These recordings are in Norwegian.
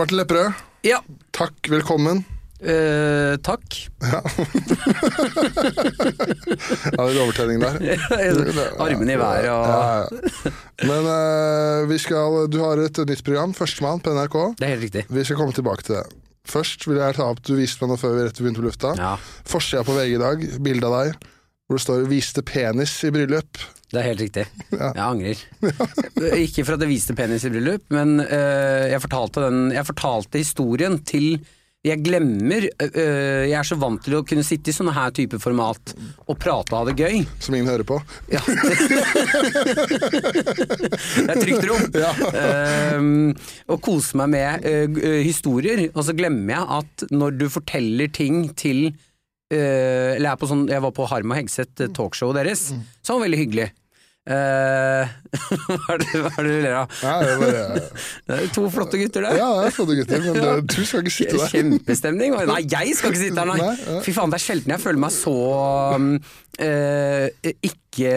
Martin Lepperød, Ja, takk, velkommen. eh, takk. Ja, litt overtenning der. Armene i været og Ja, ja. Men eh, vi skal, du har et nytt program, Førstemann på NRK. Det er helt riktig. Vi skal komme tilbake til det. Først vil jeg ta opp, du viste meg noe før vi rett begynte på lufta. Ja, Forsida på VG i dag, bilde av deg, hvor det står 'viste penis i bryllup'. Det er helt riktig. Jeg angrer. Ikke for at jeg viste penis i bryllup, men eh, jeg, fortalte den, jeg fortalte historien til jeg glemmer øh, Jeg er så vant til å kunne sitte i sånne her type format og prate og ha det gøy. Som ingen hører på. Ja. det er et trygt rom. Ehm, og kose meg med øh, øh, historier. Og så glemmer jeg at når du forteller ting til øh, Eller jeg, på sånn, jeg var på Harm og Hegseth øh, talkshowet deres, så var det veldig hyggelig. Eh, hva er det hva er det du ler av? Ja, det er bare, Det er to flotte gutter der. ja, det er flotte gutter, men det, du skal ikke sitte der. Kjempestemning. Nei, jeg skal ikke sitte der, nei. Nei, ja. Fy faen, det er sjelden jeg føler meg så um, eh, ikke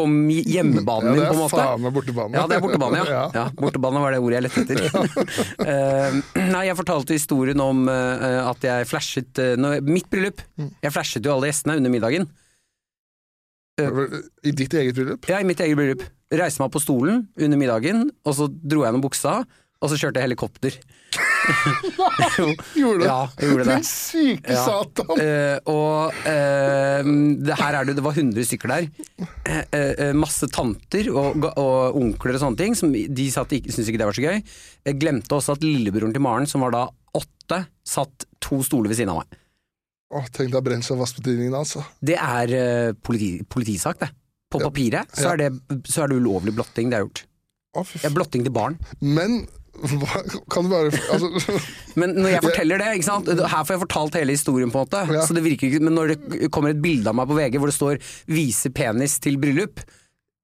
på hjemmebanen Ja, min, det på en er faen meg bortebane. Ja, det er bortebane, ja. Ja. ja bortebane var det ordet jeg lette etter. uh, nei, jeg fortalte historien om uh, at jeg flashet uh, når, Mitt bryllup. Mm. Jeg flashet jo alle gjestene under middagen. I ditt eget bryllup? Ja, i mitt eget bryllup. Reiste meg opp på stolen under middagen, og så dro jeg ned buksa, og så kjørte jeg helikopter. Nei, Gjorde det? Ja, gjorde det. Din syke Ja. satan! Uh, og uh, det her er det, det var 100 stykker der. Uh, masse tanter og, og onkler og sånne ting. Som de satt, syntes ikke det var så gøy. Jeg glemte også at lillebroren til Maren, som var da åtte, satt to stoler ved siden av meg. Åh, tenk deg brenselsvastbetydningen, altså. Det er eh, politi, politisak, det. På papiret så Ja. er, det, så er det ulovlig blotting det er gjort. Å, Det er blotting til barn. Men hva, kan du bare altså, Men når jeg forteller det, ikke sant? her får jeg fortalt hele historien, på en måte. Ja. Så det virker ikke, Men når det kommer et bilde av meg på VG hvor det står 'vise penis til bryllup',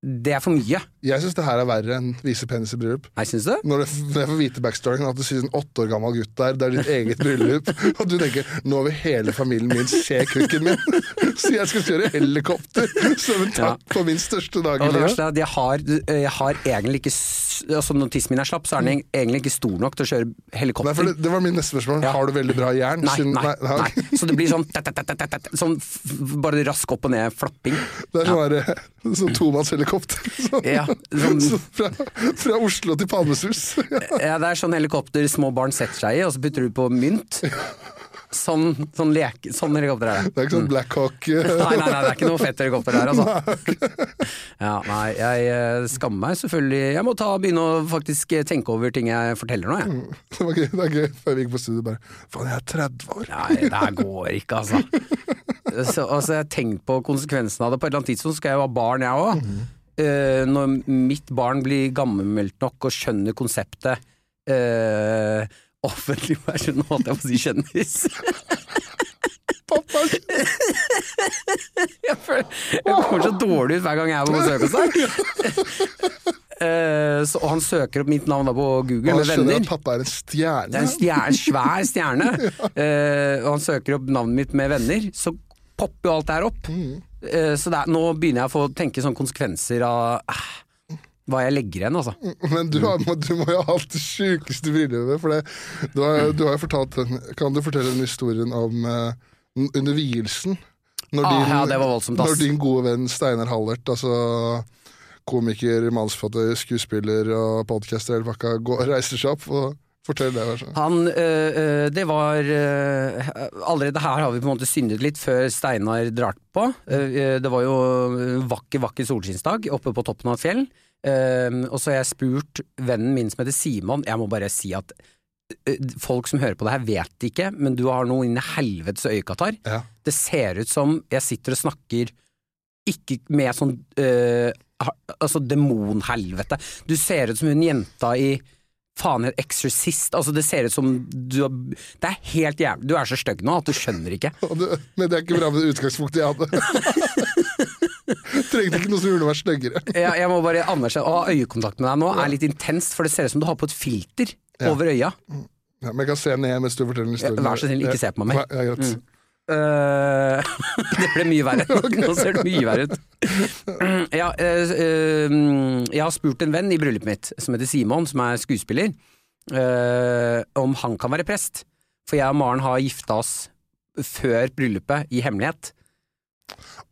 det er for mye. Jeg syns det her er verre enn vise penis i bryllup. Nei, synes du? Når, det, når jeg får vite backstoryen, at du synes en åtte år gammel gutt der, det er ditt eget bryllup, og du tenker 'nå vil hele familien min se kukken min', så jeg skal kjøre helikopter som en takk på min største dag i livet. jeg har, jeg har egentlig ikke altså Når tissen min er slapp, så er den egentlig ikke stor nok til å kjøre Nei, helikopter. for det, det var min neste spørsmål. Ja. Har du veldig bra jern? Nei, nei, nei, nei. Så det blir sånn, tett, tett, tett, tet, tet, sånn bare rask opp og ned flapping. Det er sånn ja. sånn tomannshelikopter. Sånn, Ja, sånn, så fra, fra Oslo til Palmesus. ja, det er sånn helikopter små barn setter seg i, og så putter du på mynt. Sånn, sånn, leke, sånn helikopter er det. Det er ikke sånn Black Hawk eh, Nei, nei, nei, det er ikke noe fett helikopter der, altså. Ja, nei, jeg eh, skammer meg selvfølgelig. Jeg må ta, begynne å faktisk eh, tenke over ting jeg forteller nå, jeg. Det var gøy, det var gøy før vi gikk på studio bare Faen, jeg er 30 år. Nei, det her går ikke, altså. Så, altså jeg har tenkt på konsekvensen av det. På et eller annet tidspunkt skal jeg jo ha barn, jeg òg. Når mitt barn blir gammelmeldt nok og skjønner konseptet uh, offentlig person, holdt jeg på å si kjendis. Pappa, Jeg, føler, jeg kommer så dårlig ut hver gang jeg er på besøk hos deg. Eh, så, og han søker opp mitt navn da på Google han med skjønner venner. at pappa er en stjerne? Det er en stjerne, svær stjerne, eh, og han søker opp navnet mitt med venner, så popper jo alt det her opp. Eh, så det er, nå begynner jeg å få tenke sånne konsekvenser av eh, hva jeg legger igjen, altså. Men du, har, du må jo ha hatt det sjukeste brillene. For det, du, har, du har jo fortalt den Kan du fortelle den historien om uh, under vielsen? Når Ah, ja, det var voldsomt. Når din gode venn Steinar Hallert, altså komiker, manusforfatter, skuespiller og podcaster hele pakka, reiser seg opp og forteller det. Vær så. Han, øh, det var øh, Allerede her har vi på en måte syndet litt før Steinar drar på. Øh, det var jo vakker, vakker solskinnsdag oppe på toppen av et fjell. Uh, og så har jeg spurt vennen min som heter Simon, jeg må bare si at øh, folk som hører på det her vet ikke, men du har noe inni helvetes øyekatarr. Ja. Det ser ut som jeg sitter og snakker ikke med sånn Altså demonhelvete. Du ser ut som hun jenta i faen et Exorcist. Altså det ser ut som du har Det er helt jævlig. Du er så stygg nå at du skjønner ikke. Men det er ikke bra med det utgangspunktet jeg hadde. Trengte ikke noe som gjorde meg styggere. Jeg, jeg må bare anerkjenne Å ha øyekontakt med deg nå er litt intenst, for det ser ut som du har på et filter Ja. over øya. Ja, men jeg kan se ned mens du forteller historien. Vær så snill, ikke se på meg mer. Ja, greit. Eh, det ble mye verre. Nå ser det mye verre ut. Ja, uh, eh, jeg har spurt en venn i bryllupet mitt som heter Simon, som er skuespiller. om han kan være prest. For jeg og Maren har gifta oss før bryllupet i hemmelighet.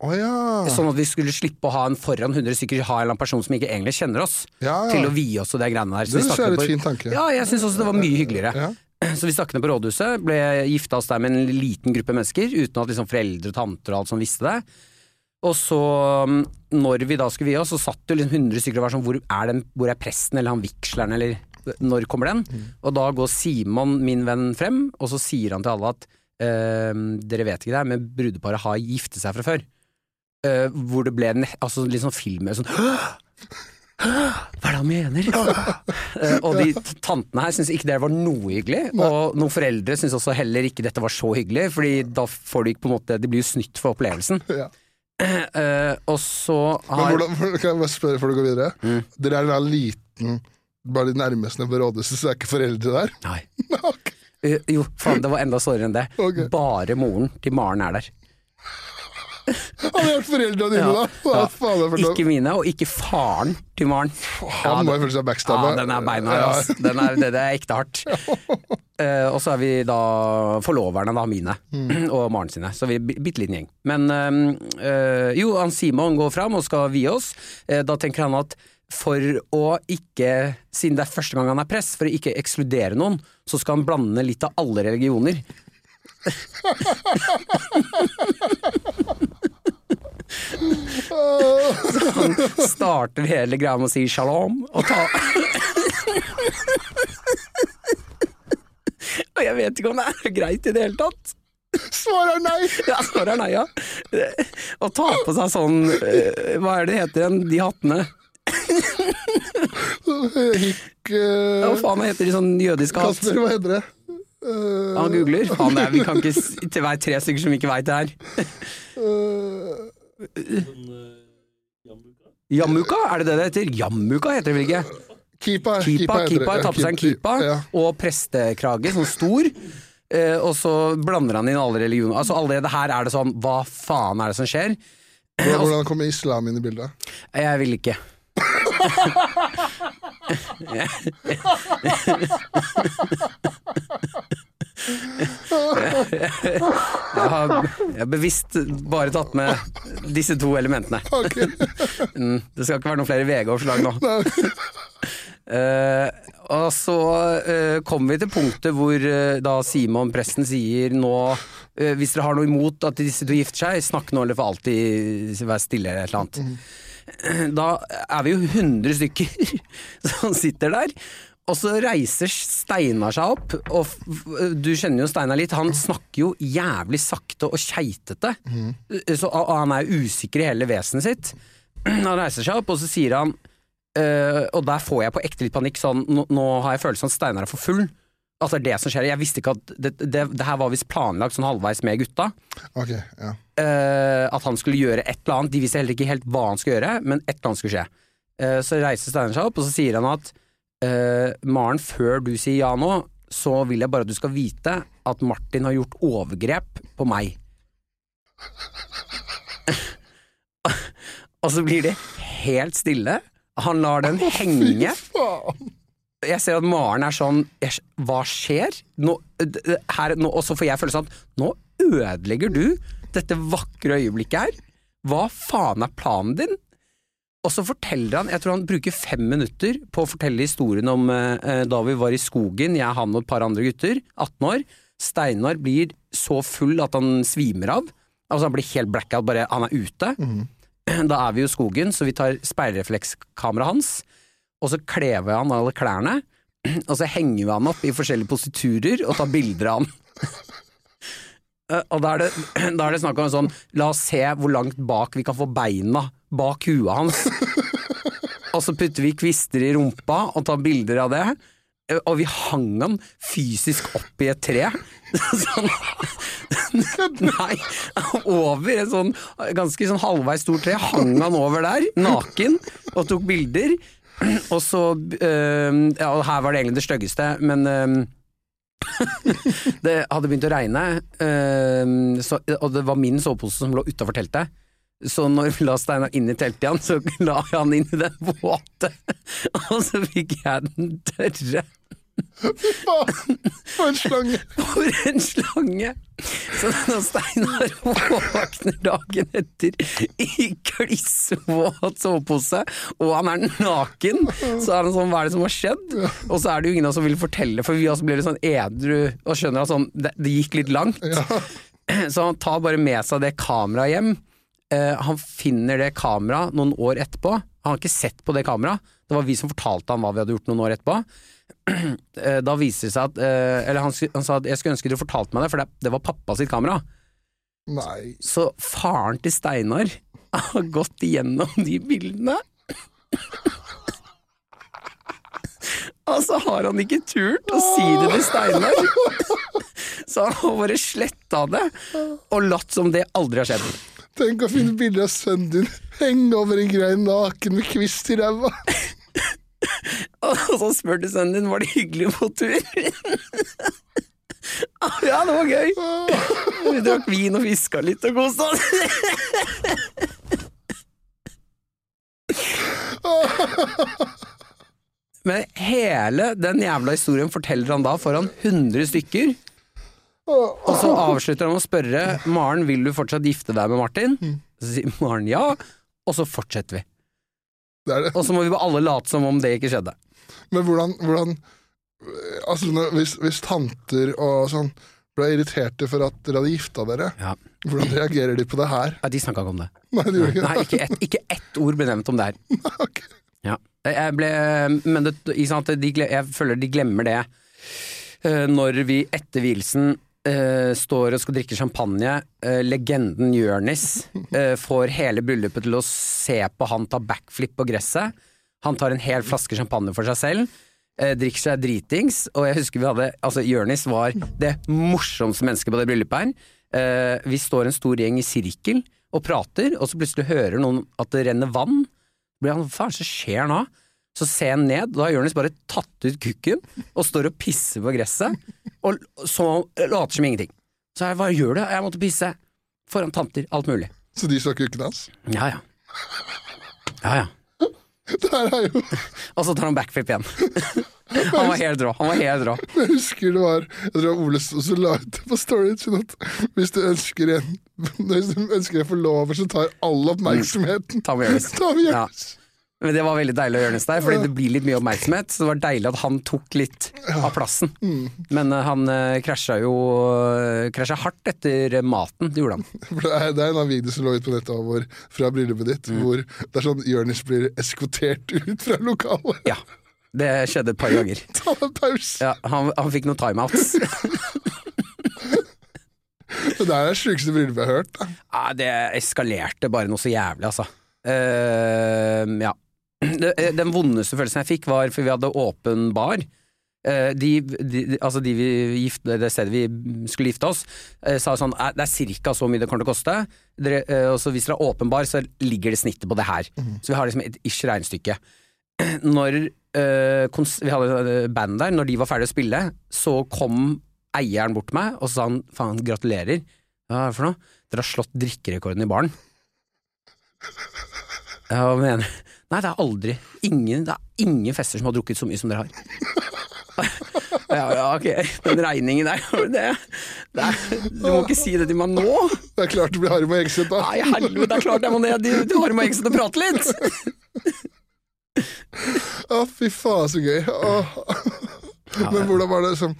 Oh, ja. Sånn at vi skulle slippe å ha en foran 100 stykker, ha en eller annen person som ikke egentlig kjenner oss, ja, ja. til å vie oss og det greiene der. Så Det stakk jeg er litt på- fin tanke. Ja, jeg syns også det var mye hyggeligere. Så vi stakk ned på rådhuset, ble gifta oss der med en liten gruppe mennesker, uten at liksom foreldre og tanter og alt som visste det. Og så, mm, når vi da skulle vie oss, så satt jo liksom 100 stykker og var sånn hvor er, den, hvor er presten eller han vigsleren, eller når kommer den? Og da går Simon, min venn, frem, og så sier han til alle at eh, dere vet ikke det, men brudeparet har giftet seg fra før. Eh, hvor det ble en, altså litt sånn film sånn hva er det han mener? Eh, og de tantene her syntes ikke det var noe hyggelig, og noen foreldre syntes også heller ikke dette var så hyggelig, Fordi da får de ikke på en måte De blir jo snytt for opplevelsen. Ja. Eh, og så Men hvordan, kan jeg bare spørre før du går videre? Mm. Dere er da liten Bare de nærmeste på rådhuset, så er ikke foreldre der? Nei. Ok. Eh, jo, faen, det var enda sårere enn det. Okay. Bare moren til Maren er der. Hadde vært foreldra dine, Ja. da? Faen? Ikke mine, og ikke faren til Maren. Han må jo føle seg backstabba. Ja, den er beina ass. Den er, det, det er ekte hardt. Uh, og så er vi da forloverne, da, mine, og Maren sine. Så vi er bi- bitte liten gjeng. Men uh, jo, han Simon går fram og skal vie oss. Uh, da tenker han at for å ikke, siden det er første gang han er prest, for å ikke ekskludere noen, så skal han blande litt av alle religioner. Han starter hele greia med å si shalom og ta Og jeg vet ikke om det er greit i det hele tatt. Svaret er nei! Ja, svaret er nei, ja. Å ta på seg sånn eh, Hva er det heter igjen, de hattene? Hikk Ja, Hva uh, faen heter de sånn jødiske hatt? Kasper, hva heter det? Uh, Han googler. Faen, er, vi kan ikke til være tre stykker som ikke veit det her. uh, Jammuka, er det det det heter? Jammuka heter det vel ikke? Kipa. Kipa, kipa, tar på seg en kipa Ja. og prestekrage, sånn stor. Eh, og så blander han inn alle religioner. Altså Allerede her er det sånn, hva faen er det som skjer? Hvordan, hvordan kommer islam inn i bildet? Jeg vil ikke. Jeg har, jeg har bevisst bare tatt med disse to elementene. Mm, det skal ikke være noen flere VG-oppslag nå. Uh, og så uh, kommer vi til punktet hvor uh, da Simon presten sier nå Hvis dere har noe imot at disse to gifter seg, snakk nå eller for alltid være stille eller et eller annet. Da er vi jo 100 stykker som sitter der. Og så reiser Steinar seg opp, og du kjenner jo Steinar litt. Han snakker jo jævlig sakte og keitete, så, og han er usikker i hele vesenet sitt. Han reiser seg opp, og så sier han øh, Og der får jeg på ekte litt panikk, sånn nå, nå har jeg følelsen at Steinar er for full. At det er det som skjer. Jeg visste ikke at det, det, det her var visst planlagt sånn halvveis med gutta. Ok, ja. Eh, at han skulle gjøre et eller annet. De visste heller ikke helt hva han skulle gjøre, men et eller annet skulle skje. Uh, så reiser Steinar seg opp, og så sier han at eh, Maren, før du sier ja nå, så vil jeg bare at du skal vite at Martin har gjort overgrep på meg. og så blir det helt stille. Han lar den henge. Jeg ser at Maren er sånn Hva skjer? Nå, her, nå, og så får jeg følelsen av at nå ødelegger du dette vakre øyeblikket her. Hva faen er planen din? Og så forteller han, jeg tror han bruker fem minutter på å fortelle historien om eh, da vi var i skogen, jeg, han og et par andre gutter, 18 år. Steinar blir så full at han svimer av. Altså Han blir helt blackout, bare han er ute. Da er vi jo i skogen, så vi tar speilreflekskameraet hans, og så kler vi han alle klærne, og så henger vi han opp i forskjellige positurer og tar bilder av han. Eh, Og da er, det, da er det snakk om sånn, la oss se hvor langt bak vi kan få beina bak huet hans. Og så putter vi kvister i rumpa og tar bilder av det. Og vi hang han fysisk opp i et tre. Sånn, nei, over en sånn ganske sånn halvveis stort tre. Hang han over der, naken, og tok bilder. Og så øh, Ja, her var det egentlig det styggeste, men øh, det hadde begynt å regne, øh, så, og det var min sovepose som lå utafor teltet. Så når vi la Steinar inn i teltet igjen, så la jeg han inn i den våte, og så fikk jeg den tørre. Faen, For en slange! For en slange! Så når Steinar våkner dagen etter i klissvåt sovepose, og han er naken, så er han sånn hva er det som har skjedd? Og så er det jo ingen av oss som vil fortelle, for vi også blir litt sånn edru og skjønner at sånn, det, det gikk litt langt. Så han tar bare med seg det kameraet hjem. Eh, han finner det kameraet noen år etterpå. Han har ikke sett på det kameraet. Det var vi som fortalte han hva vi hadde gjort noen år etterpå. Eh, Da viser det seg at eh, Eller han, han sa at jeg skulle ønske du fortalte meg det, for det, det var pappa sitt kamera. Nei. Så faren til Steinar har gått igjennom de bildene. Og så har han ikke turt å si det til Steinar. Så han har bare sletta det og latt som det aldri har skjedd. Tenk å finne bilde av sønnen din henge over en grein naken med kvist i ræva. Og så spør du sønnen din var det hyggelig på tur. Ja, det var gøy. Vi drakk vin og fiska litt og koste oss. Men hele den jævla historien forteller han da foran 100 stykker. Og så avslutter han med å spørre Maren vil du fortsatt gifte deg med Martin. Så sier Maren ja, og så fortsetter vi. Det er det. Og så må vi bare alle late som om det ikke skjedde. Men hvordan, hvordan Altså, hvis, hvis tanter og sånn ble irriterte for at dere hadde gifta dere, Ja. hvordan reagerer de på det her? Ja, de snakka ikke om det. Nei, de ikke Nei, ikke ett ikke ett ord ble nevnt om det her. det. Ok. Ja. Jeg ble Men det, sant, de, jeg føler de glemmer det eh, når vi etter vielsen eh, står og skal drikke champagne. Uh, legenden Jørnis uh, får hele bryllupet til å se på han ta backflip på gresset. Han tar en hel flaske champagne for seg selv. eh, drikker seg dritings, og jeg husker vi hadde Altså, Jørnis var det morsomste mennesket på det bryllupet her. Eh, vi står en stor gjeng i sirkel og prater, og så plutselig hører noen at det renner vann. Blir han, Hva faen er skjer nå? Så ser jeg ned, da har Jonis bare tatt ut kukken og står og pisser på gresset. Og så later som ingenting. Så jeg, hva gjør du? Jeg måtte pisse. Foran tanter, alt mulig. Så de så kukken hans? Ja ja. Ja ja. Det her er jo Og så tar han backflip igjen. Han var helt rå. Han var helt rå. Jeg husker det var Jeg tror Ole også la ut på storyen sin at hvis du ønsker en Hvis du ønsker en forlover som tar all oppmerksomheten Jonis. Ta med Jonis. Men det var veldig deilig å gjøre det der, fordi det blir litt mye oppmerksomhet. Så det var deilig at han tok litt av plassen. Men eh, han uh, krasja jo uh, krasja hardt etter maten, det gjorde han. Det er, det er en av videoene som lå ut på nettet av vår, fra bryllupet ditt, Mm. hvor det er sånn Jonis blir eskortert ut fra lokalet. Ja. Det skjedde et par ganger. Ta en pause! Ja, han, han fikk noen timeouts. Det er det sjukeste bryllupet jeg har hørt. Da. Ja, det eskalerte bare noe så jævlig, altså. Uh, ja. Eh, Den vondeste følelsen jeg fikk, var for vi hadde åpen bar. Eh, de, de, altså de vi gifte, det stedet vi skulle gifte oss, eh, sa sånn "Eh, det er cirka så mye det kommer til å koste. Dere, og så hvis dere er åpenbar, så ligger det snittet på det her. Så vi har liksom et ish regnestykke. Når øh, vi hadde band der, når de var ferdige å spille, så kom eieren bort til meg og så sa han faen, gratulerer. Hva er det for noe? Dere har slått drikkerekorden i baren. Hva mener du? Nei, det er aldri ingen, Det er ingen fester som har drukket så mye som dere har. Ja, ja, ok, den regningen der det, det er, Du må ikke si det til meg nå! Det er klart det blir Harry Hegseth da. Nei, helvete, det er klart jeg må ned til Harm og Hegseth og prate litt! Å, fy faen, så gøy. Åh. Men hvordan var det liksom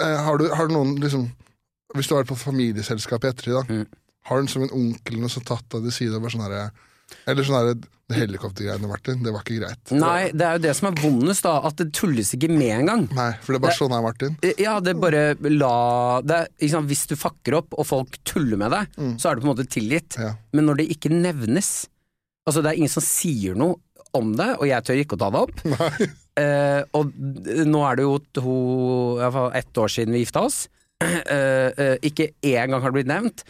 har, du, har du noen liksom Hvis du har vært på familieselskap i ettertid, da. Mm. Har du som en onkel noe som tatt deg til side og bare sånn herre Eller sånn herre helikoptergreiene, Martin, det var ikke greit. Nei, det er jo det som er vondest, da. At det tulles ikke med engang. Nei, for det er bare Det- sånn her, Martin. Ja, det er bare la det, sant? Hvis du fucker opp, og folk tuller med deg, så er det på en måte tilgitt. Ja. Men når det ikke nevnes Altså, det er ingen som sier noe om det, og jeg tør ikke å ta det opp. Eh, og nå er det jo to, i hvert fall ett år siden vi gifta oss. Eh, eh, ikke én gang har det blitt nevnt.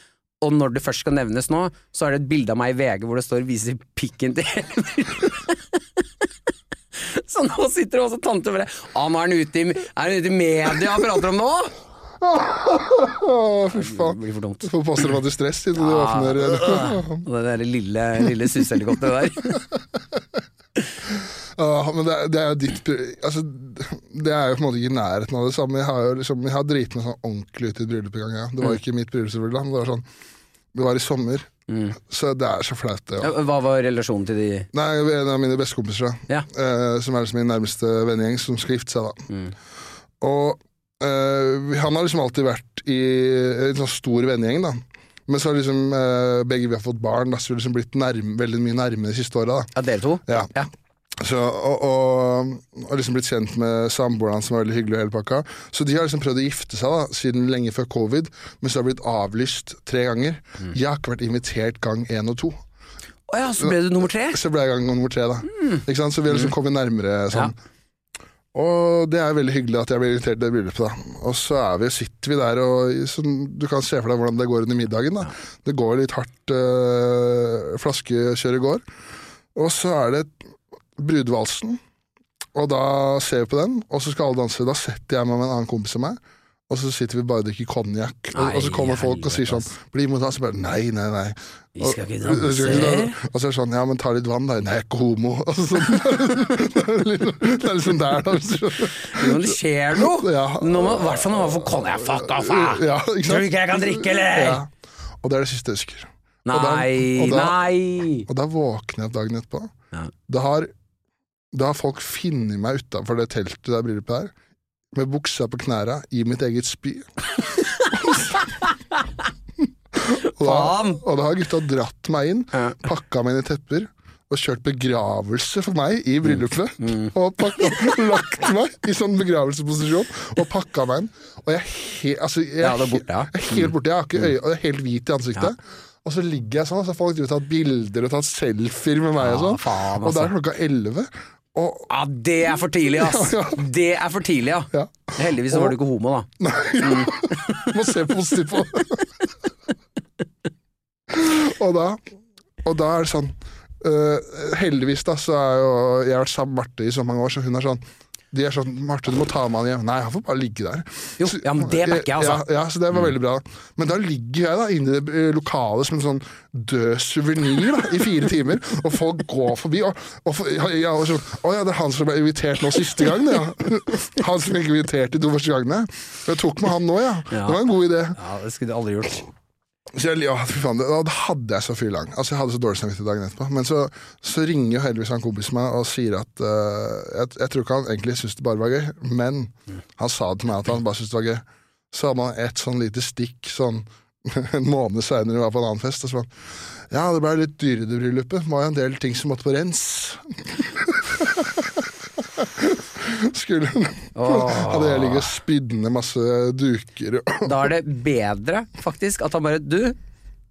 Og når det først skal nevnes nå, så er det et bilde av meg i VG hvor det står 'viser pikken til hele. Så nå sitter også tante bare ah, nå er han ute i, er han ute i media og prater om nå? Fy faen. Det blir for dumt. Du får posttraumatisk stress siden du åpner Og det der lille, lille sushelikopteret der. Ah, men det, det er jo ditt altså, Det er jo på en måte ikke i nærheten av det samme. Jeg har jo liksom, jeg har driti meg sånn ordentlig ut i et bryllup en gang. Ja. Det Mm. var ikke mitt bryllup, selvfølgelig. men Det var sånn Det var i sommer, Mm. så det er så flaut, det. Hva var relasjonen til de Nei, en av mine bestekompiser, da, Ja. eh, som er liksom min nærmeste vennegjeng, som skal gifte seg. da. Mm. Og eh, han har liksom alltid vært i en sånn stor vennegjeng, da. Men så har liksom eh, begge vi har fått barn, da, så vi har liksom blitt nærme, veldig mye nærmere de siste åra. Ja, dere to? Ja. Ja. Så, og, og, og liksom blitt kjent med samboeren hans, som var veldig hyggelig. og hele pakka. Så de har liksom prøvd å gifte seg da, siden lenge før covid, men så har blitt avlyst tre ganger. Mm. Jeg har ikke vært invitert gang én og to. Å ja, så ble du nummer tre? Så ble jeg gang nummer tre, da. Mm. Ikke sant? Så vi har liksom kommet nærmere sånn. Og det er veldig hyggelig at jeg blir invitert til det bryllupet. da. Og så vi, sitter vi der, og sånn, du kan se for deg hvordan det går under middagen. da. Det går litt hardt øh, flaskekjør i går. Og så er det brudevalsen, og da ser vi på den, og så skal alle danse. Da setter jeg meg med en annen kompis av meg, og så sitter vi bare og drikker konjakk. Og, og så kommer folk og sier sånn 'bli med oss'. Bare, nei, nei, nei. Vi skal ikke Og- danse. Og så er det sånn, ja, men ta litt vann, da. Nei, jeg er ikke homo. Og så sånn, det er liksom- det er liksom der, da. Jo, men det skjer noe! Ja. I hvert fall når man får konjakk. Fuck off! Ja, Tror du ikke jeg kan drikke, eller? Ja. Og det er det siste jeg husker. Og da- Nei, og da- nei! Og da våkner jeg opp dagen etterpå. Ja. Det har, da har folk funnet meg utafor det teltet der bryllupet er, med buksa på knæra i mitt eget spy. og, da, og da har gutta dratt meg inn, Ja. pakka meg inn i tepper og kjørt begravelse for meg i bryllupet. Mm. Og pakka, lagt meg i sånn begravelsesposisjon og pakka meg inn. Og jeg he, altså, jeg, Ja, er borte, ja. jeg er helt borte. Jeg har ikke øye, og jeg er helt hvit i ansiktet. Og så ligger jeg sånn, så har folk tatt bilder og tatt selfier med meg. Ja, og sånn faen, Og da altså. er klokka elleve. Og Ja, det er for tidlig, ass! Ja, ja. Det er for tidlig, ja. ja, Heldigvis så var du ikke homo, da. Nei, må se positivt på og, da, og da er det sånn uh, Heldigvis da så er jo Jeg har vært sammen med Marte i så mange år, så hun er sånn de er sånn 'Marte, du må ta med han hjem.' Nei, han får bare ligge der. Jo, Så- ja, men det backer jeg, altså. Ja, ja, så det var veldig bra. Men da ligger jeg da inne i det eh, lokalet som en sånn død suvenir i fire timer, og folk går forbi. Og, og, ja, og sånn, 'Å ja, det er han som ble invitert nå siste gang', ja. Han som ikke ble invitert de to første gangene. Jeg tok med han nå, ja. Ja. Det var en god idé. Ja, Det skulle du aldri gjort. Så jeg, ja, faen, da hadde jeg så fyrlang. Altså, jeg hadde så dårlig samvittighet dagen etterpå. Men så, så ringer jo heldigvis han kompisen meg og sier at uh, jeg, jeg tror ikke han egentlig syntes det bare var gøy, men han sa det til meg at han bare syntes det var gøy. Så hadde man et sånn lite stikk sånn en måned seinere var på en annen fest, og så var han Ja, det ble litt dyrere det bryllupet. Det var jo en del ting som måtte på rens. Skulle. Hadde jeg ligget og spydd ned masse duker Da er det bedre, faktisk, at han bare Du,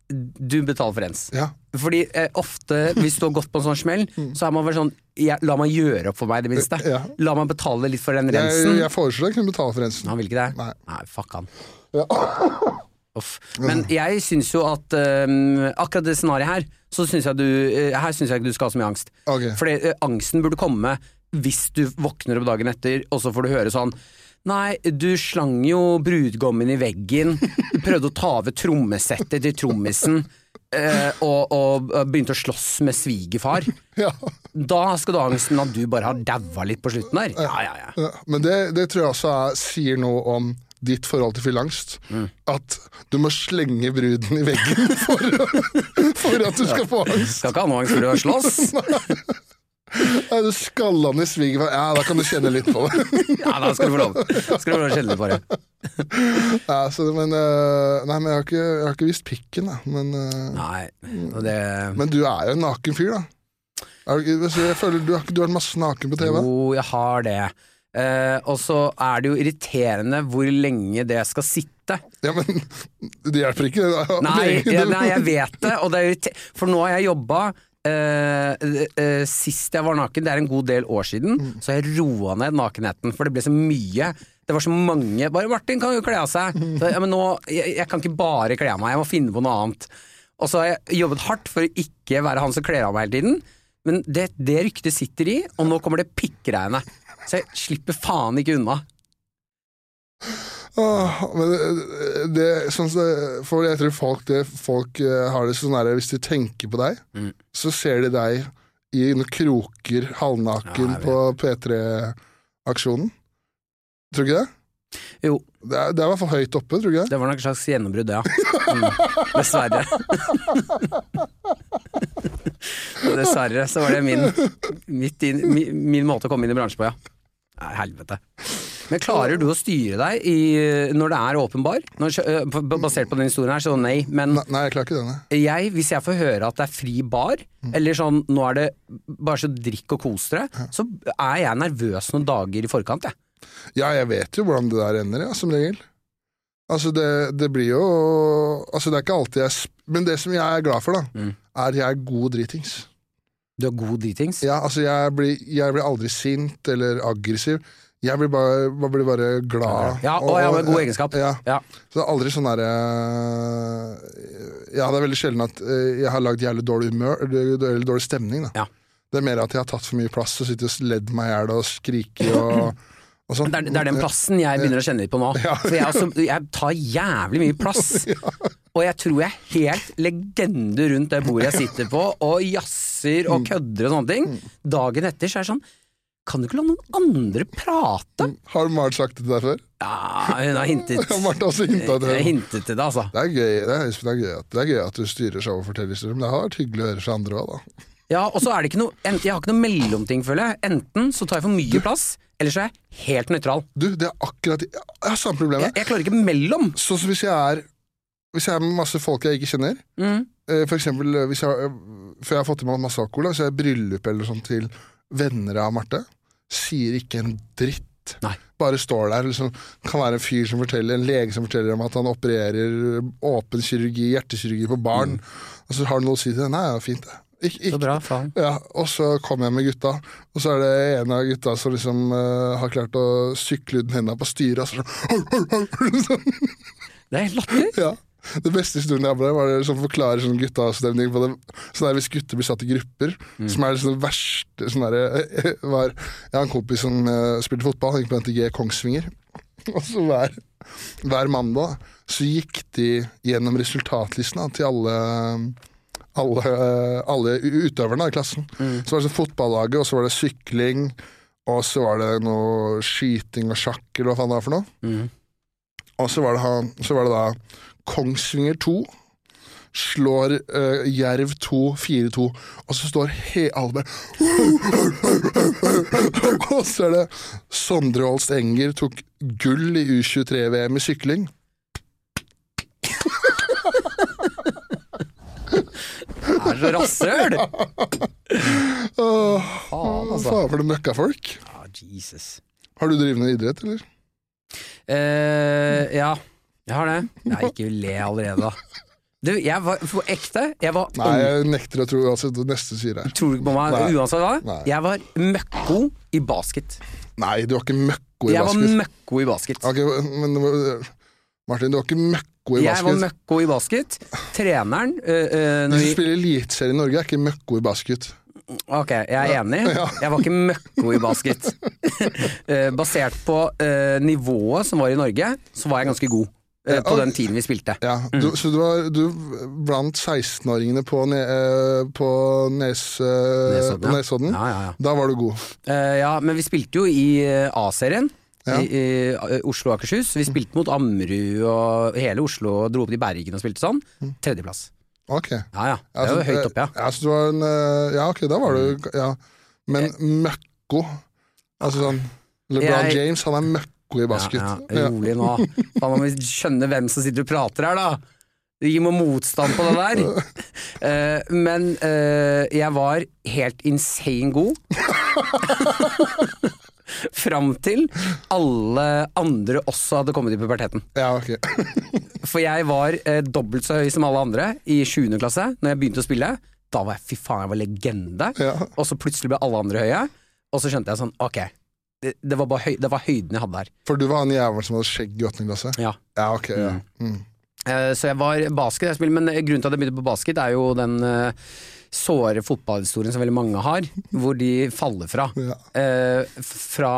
du betaler for rens. Ja. Fordi eh, ofte, hvis du har gått på en sånn smell, så er man vel sånn ja, La meg gjøre opp for meg, i det minste. Ja. La meg betale litt for den rensen. jeg foreslo jeg kunne betale for rensen. Han vil ikke det? Nei. fuck han. Ja. Uff. Men jeg syns jo at um, akkurat det scenarioet her, så syns jeg du uh, Her syns jeg ikke du skal ha så mye angst. Okay. For uh, angsten burde komme hvis du våkner opp dagen etter, og så får du høre sånn Nei, du slang jo brudgommen i veggen, du prøvde å ta over trommesettet til trommisen, eh, og, og begynte å slåss med svigerfar. Ja. Da skal du ha angsten at du bare har daua litt på slutten der. Ja, ja, ja. Men det, det tror jeg også er, sier noe om ditt forhold til fylleangst. Mm. At du må slenge bruden i veggen for, for at du skal få angst. Skal ikke ha noe angst for å slåss. Ja, du i svigerfar. Ja, da kan du kjenne litt på det. Ja, da skal du få lov. Skal du få lov å kjenne litt på det. Ja, så, men, eh, nei, men jeg har ikke, jeg har ikke vist pikken, da. Men, eh, Nei, det men du er jo en naken fyr, da. Er Jeg føler Du har, ikke- vært masse naken på TV. Jo, jeg har det. Eh, og så er det jo irriterende hvor lenge det skal sitte. Ja, men det hjelper ikke. det. Nei, ja, nei jeg vet det, det er for nå har jeg jobba eh, uh, Sist jeg var naken, det er en god del år siden, så har jeg roa ned nakenheten, for det ble så mye. Det var så mange Bare 'Martin kan jo kle av seg'. Så, ja, men nå, jeg, jeg kan ikke bare kle av meg, jeg må finne på noe annet. Og så har jeg jobbet hardt for å ikke være han som kler av meg hele tiden. Men det, det ryktet sitter i, og nå kommer det pikkregnet. Så jeg slipper faen ikke unna. Åh, men det, det, sånn, for jeg tror folk, det, folk eh, har det sånn her Hvis de tenker på deg, Mm. så ser de deg i noen kroker halvnaken Ja, på P3-aksjonen. Tror du ikke det? Jo, Det er, det er i hvert fall høyt oppe, tror du ikke det? det var nok et slags gjennombrudd, ja. Mm, dessverre. dessverre så var det min, mitt inn, min, min måte å komme inn i bransjen på, ja. Nei, helvete. Men klarer du å styre deg i, når det er åpenbar? Når, øh, basert på den historien her, så nei. Men Nei, nei, jeg klarer ikke det. nei. jeg, hvis jeg får høre at det er fri bar, eller sånn nå er det bare så drikk og kos dere, så er jeg nervøs noen dager i forkant, jeg. Ja, jeg vet jo hvordan det der ender, ja, som regel. Altså, det, det blir jo Altså, det er ikke alltid jeg Men det som jeg er glad for, da, Mm. er at jeg er god dritings. Du er god dritings. Ja, altså, jeg blir, jeg blir aldri sint eller aggressiv. Jeg blir bare, blir bare glad. Ja, og jeg har en god egenskap. Ja, Ja. Så det er aldri sånn derre Ja, det er veldig sjelden at eh, jeg har lagd jævlig dårlig humør, eller eller dårlig stemning, da. Ja. Det er mer at jeg har tatt for mye plass og sitter og ledd meg i hjel og skriker og, og sånn. Det er, det er den plassen jeg begynner å kjenne litt på nå. Ja. For jeg, også, jeg tar jævlig mye plass. Og jeg tror jeg er helt legende rundt det bordet jeg sitter på, og jazzer og kødder og sånne ting. Dagen etter så er det sånn Kan du ikke la noen andre prate? Har Mart sagt det til deg før? Ja, hun har hintet. Mart har også hinta til Jeg det. hintet til det, altså. Det er gøy, det er, det, er gøy at, det er gøy at du styrer showet og forteller historier, men det har vært hyggelig å høre fra andre òg, da. Ja, og så er det ikke noe Jeg har ikke noe mellomting, føler jeg. Enten så tar jeg for mye plass, eller så er jeg helt nøytral. Du, det er akkurat Jeg har samme problemet. Jeg, jeg klarer ikke mellom. Sånn som hvis jeg er Hvis jeg er med masse folk jeg ikke kjenner, Mm. eh, for eksempel eh, hvis jeg, eh, før jeg har fått i meg masse alkohol, hvis jeg er i bryllup eller sånn til venner av Marte, sier ikke en dritt. Nei. Bare står der. Liksom, kan være en fyr som forteller, en lege som forteller om at han opererer åpen kirurgi, hjertekirurgi på barn. Og så har han noe å si til det. Nei, ja, fint det. Ik ikke. Så bra, faen. ja, og så kommer jeg med gutta, og så er det en av gutta som liksom uh, har klart å sykle uten hendene på styret. og så sånn. Det er helt latterlig. Ja. Det beste historien jeg har var det som forklarer sånn gutteavstemning på det. Sånn der Hvis gutter blir satt i grupper, som er det sånn verste sånn der, eh, var, Jeg har en kompis som uh, spilte fotball, han gikk på NTG Kongsvinger. Og så hver, hver mandag så gikk de gjennom resultatlistene til alle alle, alle utøverne i klassen. Så var det sånn fotballaget, og så var det sykling, og så var det noe skyting og sjakk, eller hva faen det var for noe. Mm. Og så var det, han, så var det da Kongsvinger 2 slår uh, Jerv 2 4-2, og så står he alle bare Og så er det Sondre Holst Enger tok gull i U23-VM i sykling. Det er så rasshøl! Åh, Faen, altså. faen for det møkkafolk. Ah, Jesus. Har du drevet med idrett, eller? Eh, ja, jeg har det. Nei, ikke le allerede, da. Du, jeg var for ekte. Jeg var Nei, jeg nekter å tro altså, det neste sier her. Tror du ikke på meg Nei. uansett hva? Nei. Jeg var møkko i basket. Nei, du var ikke møkko i Jeg var møkko i basket. Ok, men Martin, du var ikke møkko i basket. Jeg var møkko i basket. Treneren øh, øh, De som vi, spiller eliteserie i Norge, er ikke møkko i basket. Ok, jeg er enig. Jeg var ikke møkko i basket. Eh, Basert på øh, nivået som var i Norge, så var jeg ganske god. Øh, på den tiden vi spilte. Ja, du, Så du var du blant 16-åringene på, ne, eh, på Nes, eh, Nesodden, ja. Nesodden? Ja, ja, ja. Da var du god. Uh, ja, men vi spilte jo i eh, A-serien. Ja. I, i eh, Oslo og Akershus. Vi spilte mot Ammerud og hele Oslo og dro opp til Bergen og spilte sånn. Tredjeplass. Ok. Ja ja, det var høyt oppe, ja. Ja, så du var en, eh, ja, ok, da var du ja. Men møkko Altså sånn LeBron Jeg- James, han er møkko i basket. Ja, ja, rolig nå. Faen, man må skjønne hvem som sitter og prater her, da. Gir meg motstand på det der. Uh, men uh, jeg var helt insane god. Fram til alle andre også hadde kommet i puberteten. Ja, ok. For jeg var eh, dobbelt så høy som alle andre i 7. klasse Når jeg begynte å spille. Da var jeg fy faen, jeg var legende. Ja. Og så plutselig ble alle andre høye. Og så skjønte jeg sånn, ok. Det, det, var, bare høy, det var høyden jeg hadde der. For du var han jævelen som hadde skjegg i åttende klasse? Ja. Ja, okay, Ja. Mm. Eh, Så jeg var basket, jeg spiller, men grunnen til at jeg begynte på basket, er jo den eh, såre fotballhistorien som veldig mange har, hvor de faller fra. Ja. Eh, fra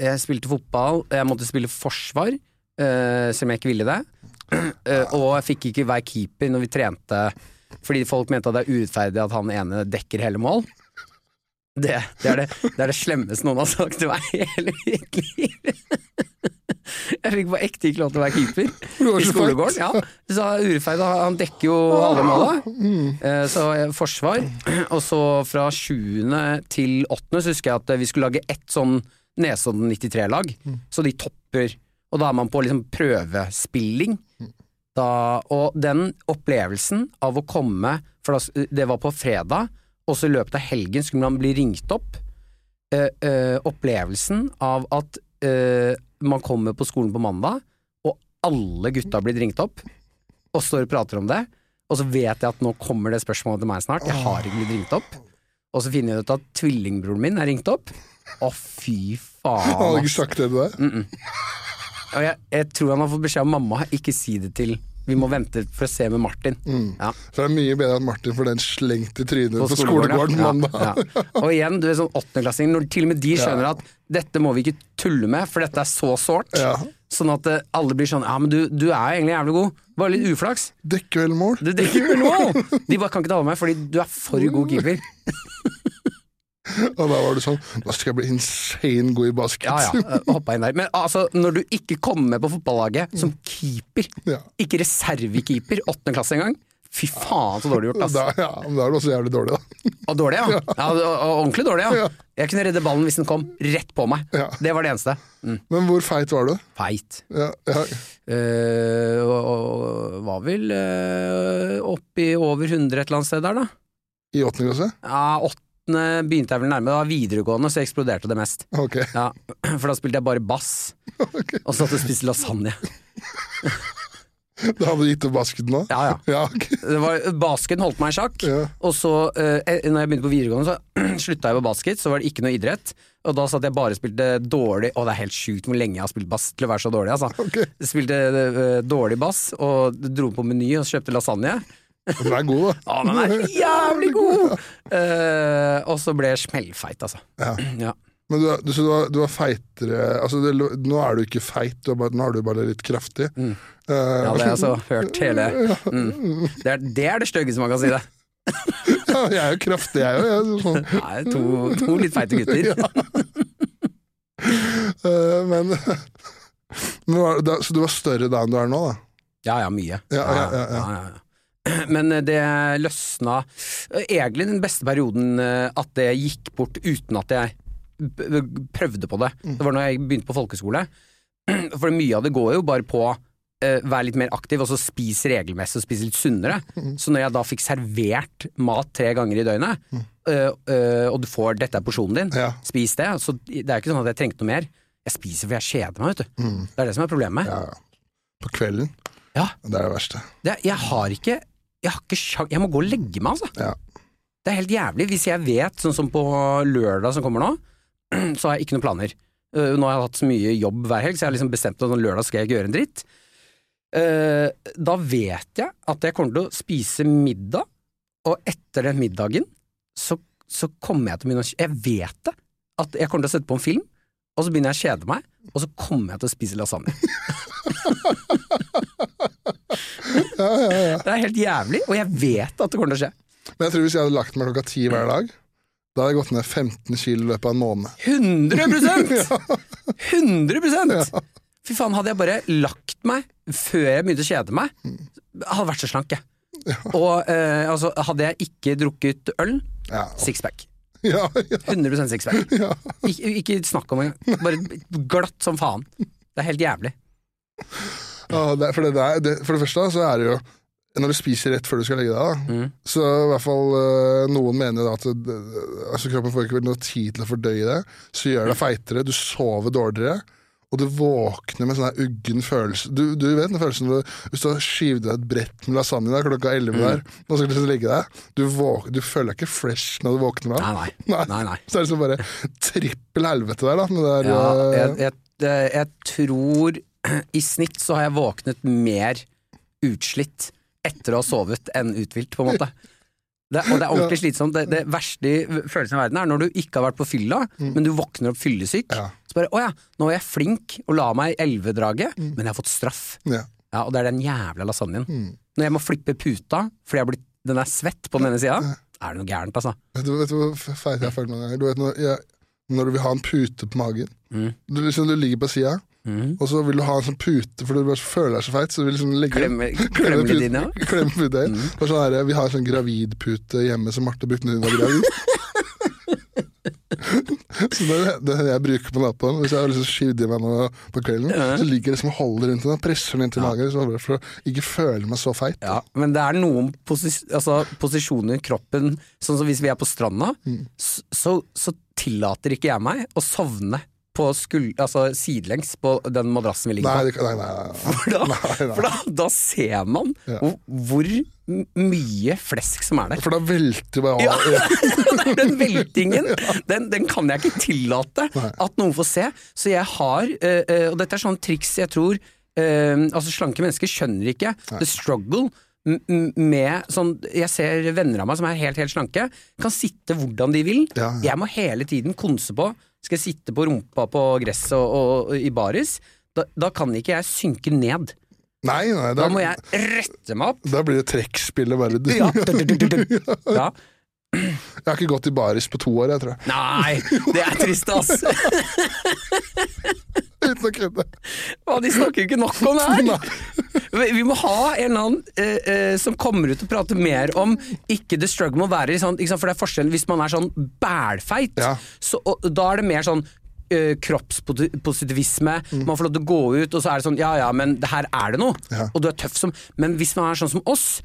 jeg spilte fotball, jeg måtte spille forsvar, selv om jeg ikke ville det. Og jeg fikk ikke være keeper når vi trente, fordi folk mente at det er urettferdig at han ene dekker hele mål. Det, det, er det, det er det slemmeste noen har sagt til meg i hele mitt liv. Jeg fikk på ekte ikke lov til å være keeper i skolegården. Ja. Så Urefeid han dekker jo alle måla. Eh, Så eh, forsvar. Og så fra sjuende til åttende så husker jeg at vi skulle lage ett sånn Nesodden 93-lag. Så de topper. Og da er man på liksom prøvespilling. Da, og den opplevelsen av å komme For det var på fredag, og så i løpet av helgen skulle man bli ringt opp. Eh, eh, opplevelsen av at eh, man kommer på skolen på mandag, og alle gutta har blitt ringt opp, og står og prater om det. Og så vet jeg at nå kommer det spørsmålet til meg snart. Jeg har ikke blitt ringt opp. Og så finner jeg ut at tvillingbroren min er ringt opp. Å, fy faen. Har faen. ikke sagt det til deg? Og jeg, jeg tror han har fått beskjed av mamma, ikke si det til Vi må vente for å se med Martin. Ja. Så det er mye bedre at Martin får den slengt i trynet på, På skolegården ja. mandag. Ja. Og igjen, du er sånn åttendeklassing, når til og med de skjønner at dette må vi ikke tulle med, for dette er så sårt. Sånn at eh, alle blir sånn Ja, men du, du er egentlig jævlig god. Bare litt uflaks. Dekker vel mål? Du dekker vel mål! De bare kan ikke ta med meg fordi du er for god keeper. Og da var du sånn Da skal jeg bli insane god i basket. Ja ja, eh, hoppa inn der. Men altså, når du ikke kommer med på fotballaget som keeper, Ja. ikke reservekeeper, åttende klasse engang, fy faen så dårlig gjort, ass. Da, ja, men da er du også jævlig dårlig, da. Og dårlig, ja. ja og, ordentlig dårlig, ja. Jeg kunne redde ballen hvis den kom rett på meg. Det var det eneste. Mm. Men hvor feit var du? Feit. Ja, ja. Uh, og, og var vel uh, oppi over 100 et eller annet sted der, da. I åttende klasse? Ja, åttende begynte jeg vel nærme. Var videregående, så eksploderte det mest. Ok. Ja, For da spilte jeg bare bass, og satt og spiste lasagne. Da hadde du gitt opp basketen nå? Ja, ja. Ja, okay. Det var, basken holdt meg i sjakk, Ja. og så, eh, når jeg begynte på videregående, så slutta jeg på basket, så var det ikke noe idrett. Og da satt jeg bare og spilte dårlig Å, det er helt sjukt hvor lenge jeg har spilt bass til å være så dårlig, altså. Okay. Spilte eh, dårlig bass, og dro på Meny og kjøpte lasagne. Den er god, da. ja, den er jævlig god! Uh, og så ble jeg smellfeit, altså. Ja. Ja. Men du, du, du, var, du var feitere altså det, Nå er du ikke feit, du bare, nå er du bare litt kraftig. Mm. Uh, Ja, det har jeg altså hørt hele mm. det, er, det er det styggeste man kan si, det. ja, jeg er jo kraftig, jeg òg. Sånn. Nei, to, to litt feite gutter. Eh, men men var, da, Så du var større da enn du er nå, da? Ja ja, mye. Ja, ja, ja, ja. Men det løsna eh, Egentlig den beste perioden eh, at det gikk bort uten at jeg prøvde på det. Mm. Det var når jeg begynte på folkeskole. For mye av det går jo bare på uh, vær litt mer aktiv, og så spis regelmessig og spis litt sunnere. Mm. Så når jeg da fikk servert mat tre ganger i døgnet, uh, uh, og du får 'dette er porsjonen din', Ja. spis det. Så det er ikke sånn at jeg trengte noe mer. Jeg spiser for jeg kjeder meg, vet du. Det er det som er problemet. Mm. ja. På kvelden. Ja. Det er det verste. Det, jeg har ikke Jeg har ikke sjans Jeg må gå og legge meg, altså. Ja. Det er helt jævlig. Hvis jeg vet, sånn som på lørdag som kommer nå, så har jeg ikke noen planer. Uh, nå har jeg hatt så mye jobb hver helg, så jeg har liksom bestemt at lørdag skal jeg ikke gjøre en dritt. Uh, da vet jeg at jeg kommer til å spise middag, og etter den middagen så, så kommer jeg til å begynne å Jeg vet det! At jeg kommer til å sette på en film, og så begynner jeg å kjede meg, og så kommer jeg til å spise lasagne. Ja, ja, ja. Det er helt jævlig, og jeg vet at det kommer til å skje. Men jeg tror hvis jeg hadde lagt meg klokka ti hver dag, da hadde jeg gått ned 15 kilo i løpet av en måned. 100% 100% Fy faen, hadde jeg bare lagt meg før jeg begynte å kjede meg, hadde jeg vært så slank, jeg. Og eh, altså, hadde jeg ikke drukket øl, sixpack. ja, ja. 100 sixpack. Ik ikke snakk om engang. Bare glatt som faen. Det er helt jævlig. ja det, for, det der, det, for det første så er det jo når du spiser rett før du skal legge deg, Mm. så i hvert fall øh, noen mener at altså kroppen får ikke noe tid til å fordøye det, så gjør deg feitere, du sover dårligere, og du våkner med sånn der uggen følelse. Du, du vet den følelsen når hvis du har deg et brett med lasagne der klokka 11 Mm. der, og så skal du legge deg, du, våk, du føler deg ikke fresh når du våkner da. Nei, nei. nei, nei. Så er det liksom bare trippel helvete der, da. Med der, Ja, øh, jeg, jeg, jeg, jeg tror i snitt så har jeg våknet mer utslitt etter å ha sovet enn uthvilt, på en måte. Det, og det er ordentlig slitsomt. Det, det verste følelsen i verden er når du ikke har vært på fylla, men du våkner opp fyllesyk. Ja. Så bare 'Å ja, nå er jeg flink og la meg i elvedraget, men jeg har fått straff'. ja. Ja, Og det er den jævla lasagnen. Når jeg må flippe puta fordi jeg blitt, den er svett på den ene sida, er det noe gærent, altså. Vet du, vet du hvor feit jeg føler noen ganger? Du vet når, jeg, når du vil ha en pute på magen. Mm. Du, liksom, du ligger på sida, Mm. og så vil du ha en sånn pute for du bare føler deg så feit. Så du vil liksom legge Klemme, klemme klemme, inn, ja. Klemme pute. Mm. Det er sånn her, vi har en sånn gravidpute hjemme som Marte brukte når hun var gravid. så det er det jeg bruker på natten. Hvis jeg har liksom skyvd i meg noe på kvelden, Ja. så ligger jeg liksom og holder rundt den og presser den inn til magen så for å ikke føle meg så feit. Ja, men det er noen posis altså, posisjoner i kroppen Sånn som hvis vi er på stranda, Mm. så, så tillater ikke jeg meg å sovne på skuld, altså, sidelengs på den madrassen vi ligger på. nei, nei, nei. For da, for da, da ser man Ja. hvor, mye flesk som er der. For da velter man Ja. av. den veltingen, den, den kan jeg ikke tillate at noen får se. Så jeg har, eh, og dette er sånn triks jeg tror øh, Altså Slanke mennesker skjønner ikke the struggle med sånn Jeg ser venner av meg som er helt, helt slanke, kan sitte hvordan de vil. Ja, ja. Jeg må hele tiden konse på Skal jeg sitte på rumpa på gresset og, og, og i baris? Da, da kan ikke jeg synke ned. Nei, nei, Da da, må jeg rette meg opp. da blir det trekkspillet bare. Du. Ja, ja. Jeg har ikke gått i baris på to år, jeg tror jeg. Nei, det er trist, ass! Uten å kødde. De snakker jo ikke nok om det her! Vi må ha en eller annen eh, eh, som kommer ut og prater mer om ikke the struggle må være sånn, For det er forskjellen hvis man er sånn bælfeit, Ja. så, og, da er det mer sånn eh, kroppspositivisme, man får lov til å gå ut, og så er det sånn ja ja, men det her er det noe, Ja. og du er tøff som Men hvis man er sånn som oss,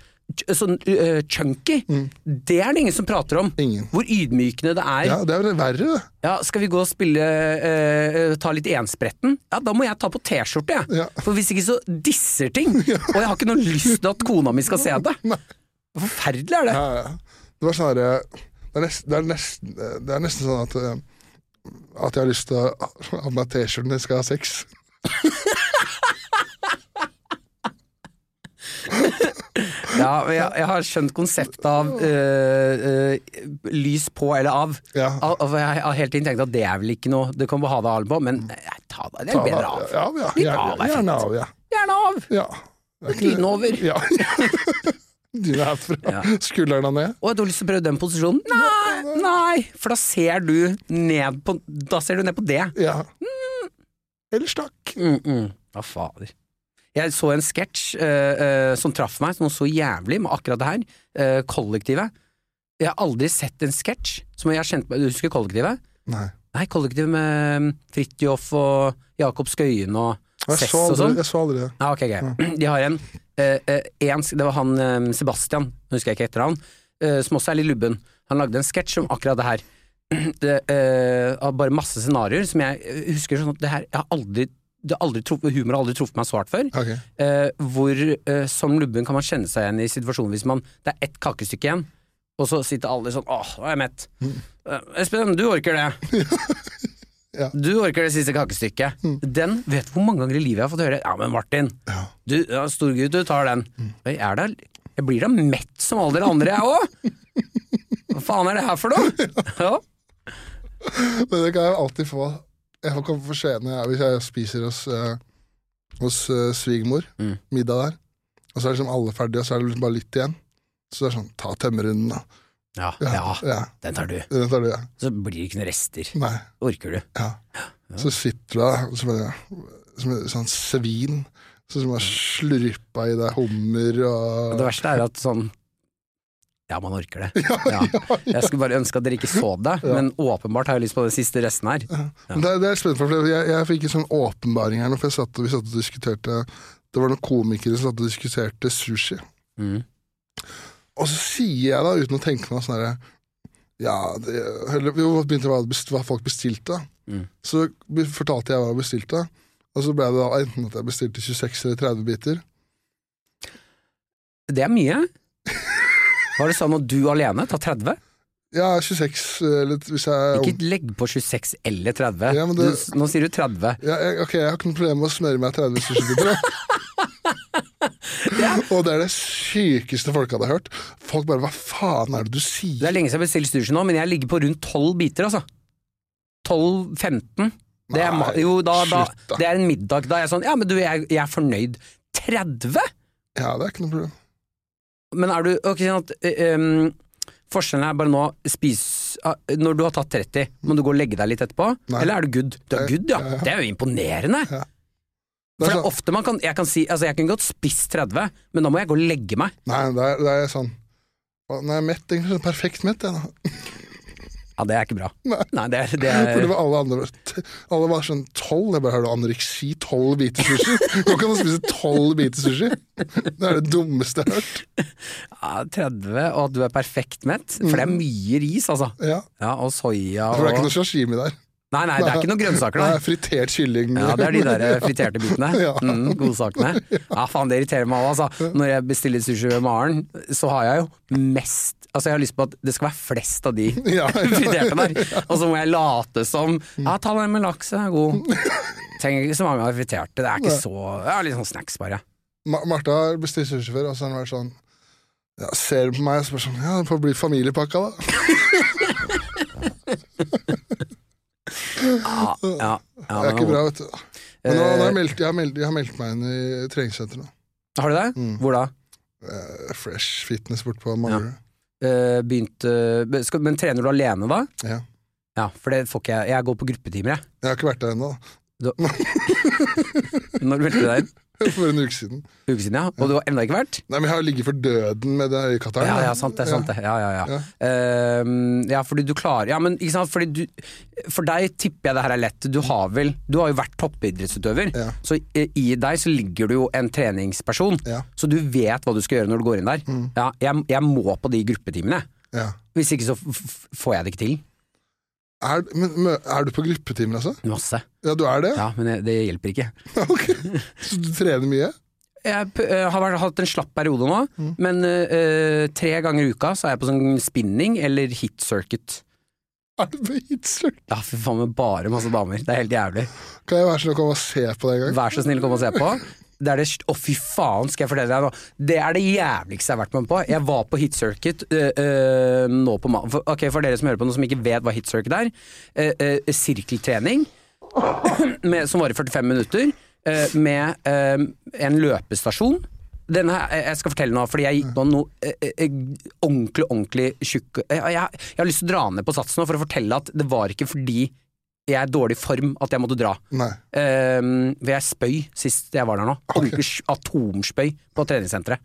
sånn uh, chunky, det er det ingen som prater om. Ingen. Hvor ydmykende det er. Ja, det er vel verre, det. Ja, Skal vi gå og spille uh, Ta litt enspretten? Ja, da må jeg ta på T-skjorte, jeg. Ja. For hvis ikke så disser ting. Og jeg har ikke noe lyst til at kona mi skal se det. Forferdelig er det? Ja, ja. Det var sånn det, er nest- det, er nesten- det er nesten sånn at At jeg har lyst til å ha meg T-skjorten når jeg skal ha sex. Ja, jeg, jeg har skjønt konseptet av øh, øh, lys på eller av. Ja. Al- altså, jeg har hele tiden tenkt at det er vel ikke noe Du kan bare ha det av på, men eh, ta deg det er bedre av. Ja, ja, Litt av er gjerne av, ja. Gjerne av! ja. Dyne over. Ja. Dyne er fra Ja. skuldrene ned. Og du har lyst til å prøve den posisjonen? Nei, nei, for da ser du ned på Da ser du ned på det. Ja. Eller stakk. Mm -mm. Ja, fader. Jeg så en sketsj uh, uh, som traff meg, som var så jævlig med akkurat det her. Uh, kollektivet. Jeg har aldri sett en sketsj som jeg har kjent Du husker Kollektivet? Nei. Nei, Kollektivet med mm, Fridtjof og Jakob Skøyen og Sess Cess og sånn. jeg så aldri det. Ja, ok, ok. De har en, en Det var han Sebastian, husker jeg ikke etternavn, eh, som også er litt lubben. Han lagde en sketsj om akkurat det her. Det, bare masse scenarioer som jeg husker sånn at det her Jeg har aldri, aldri truffet, Humor har aldri truffet meg så hardt før. Okay. Eh, hvor eh, som lubben kan man kjenne seg igjen i situasjonen hvis man Det er ett kakestykke igjen, og så sitter alle sånn åh, nå er jeg mett. Eh, Espen, du orker det. Ja. Du orker det siste kakestykket. Den vet du hvor mange ganger i livet jeg har fått høre Ja, men Martin, Ja. du, ja, storgutt, du tar den. Jeg, er da, jeg blir da mett som alle dere andre, jeg òg! Hva faen er det her for noe? Ja. Men det kan jeg alltid få. Jeg får komme for sent hvis jeg spiser hos, eh, hos eh, svigermor. Mm. Middag der. Og så er liksom alle ferdige, og så er det liksom bare litt igjen. Så det er sånn, ta tømmerrunden, da. Ja, Ja, ja, ja. den tar du. Den tar du, ja. Så blir det ikke noen rester. Nei. Orker du? Ja. Så sitter du der som en, som et sånn svin. Så som har slurpa i deg hummer Og og det verste er at sånn Ja, man orker det. Ja. Jeg skulle bare ønske at dere ikke så det, men åpenbart har jeg lyst på den siste resten her. Det, det er spennende, for jeg, jeg fikk en sånn åpenbaring her nå, for jeg satt, vi satt og diskuterte Det var noen komikere som satt og diskuterte sushi. Mm. Og så sier jeg da, uten å tenke meg sånn herre Ja, det, eller, jo, begynte hva, hva folk bestilte. Mm. Så fortalte jeg hva jeg bestilte, og så ble det da enten at jeg bestilte 26 eller 30 biter. Det er mye. Var det sånn at du alene tar 30? Ja, 26 eller hvis jeg Ikke legg på 26 eller 30. Ja, men det- du, nå sier du 30. ja, jeg, Ok, jeg har ikke noe problem med å smøre meg 30 sushibiter. ja. Og det er det sykeste folk hadde hørt. Folk bare 'hva faen er det du sier'? Det er lenge siden jeg bestilte sushi nå, men jeg ligger på rundt 12 biter, altså. 12-15. Det, det er en middag. Da er jeg sånn Ja, men du, jeg, jeg er fornøyd. 30? Ja, det er ikke noe problem. Men er du ok, at, um, Forskjellen er bare nå spis ah, Når du har tatt 30, må du gå og legge deg litt etterpå? Nei. Eller er du good? Du er good, ja. Det er jo imponerende. Ja. For er det er ofte man kan Jeg kan si Altså, jeg kunne godt spist 30, men da må jeg gå og legge meg. nei, det er, det er sånn Når jeg er mett, egentlig. Perfekt mett, jeg, da. Ja, det er ikke bra. Nei. det, er- det For det er var alle andre Alle var sånn tolv. Jeg bare hørte du anoreksi? Tolv biter sushi? Nå kan du spise tolv biter sushi! Det er det dummeste jeg har hørt. ja, 30, og at du er perfekt mett. For det er mye ris, altså. Ja, Ja, og soya og For det er ikke noe sashimi der. Nei, nei, det er ikke noen grønnsaker Det der. er fritert kylling. Ja, det er de der eh, friterte bitene. Mm, Godsakene. Ja, faen, det irriterer meg òg, altså. Når jeg bestiller sushi ved Maren, så har jeg jo mest Altså, jeg har lyst på at det skal være flest av de Ja, friterte der. Og så må jeg late som Ja, ta den med laks, den er god. Trenger ikke så mange av de friterte. Det er ikke så Det er litt sånn snacks, bare. Ma Martha har bestilt sushi og så har hun vært sånn ja, Ser på meg og spør sånn Ja, det får bli familiepakka, da. Ja, ja, ja, Det er ikke bra, vet du. Men nå, nå har jeg, Eh, meldt, jeg, har meldt, jeg har meldt meg inn i treningssenteret. Har du det? Mm. Hvor da? Eh, Fresh Fitness bort på Manglerud. Eh, begynt eh, skal, Men trener du alene da? Ja. Ja, for det får ikke jeg. Jeg går på gruppetimer, jeg. Jeg har ikke vært der ennå. Når meldte du deg inn? For en uke siden. Uke siden, ja. Og du har ennå ikke vært? Nei, men jeg har ligget for døden med den øyekatteren. Ja, ja, sant det. sant det Ja, ja, ja. Ja. Uh, ja, fordi du klarer Ja, men ikke sant, fordi du For deg tipper jeg det her er lett. Du har vel Du har jo vært toppidrettsutøver, Ja. så i, i deg så ligger du jo en treningsperson. Ja. Så du vet hva du skal gjøre når du går inn der. Mm. Ja, jeg, jeg må på de gruppetimene. Ja. Hvis ikke så får jeg det ikke til. Er, men, er du på gruppetimer, altså? Masse. Ja, du er det? Ja, men det, hjelper ikke. ok. Så du trener mye? Jeg øh, har hatt en slapp periode nå, Mm. men uh, tre ganger i uka så er jeg på sånn spinning eller hit circuit. Er du på hit circuit? Ja, fy faen, med bare masse damer. Det er helt jævlig. Kan jeg være så snill å komme og se på det en gang? Vær så snill, kom og se på. Det er det, å fy faen, skal jeg fortelle deg nå. Det er det jævligste jeg har vært med på. Jeg var på hit circuit uh, øh, nå på mandag. for, okay, for dere som hører på noe som ikke vet hva hit circuit er. Uh, sirkeltrening med, som varer 45 minutter, med en løpestasjon. Denne jeg skal fortelle nå, fordi jeg gikk på noe ordentlig, ordentlig tjukk jeg, jeg, jeg har lyst til å dra ned på satsen nå for å fortelle at det var ikke fordi jeg er i dårlig form at jeg måtte dra. Nei. Um, for jeg spøy sist jeg var der nå. Sj- atomspøy på treningssenteret.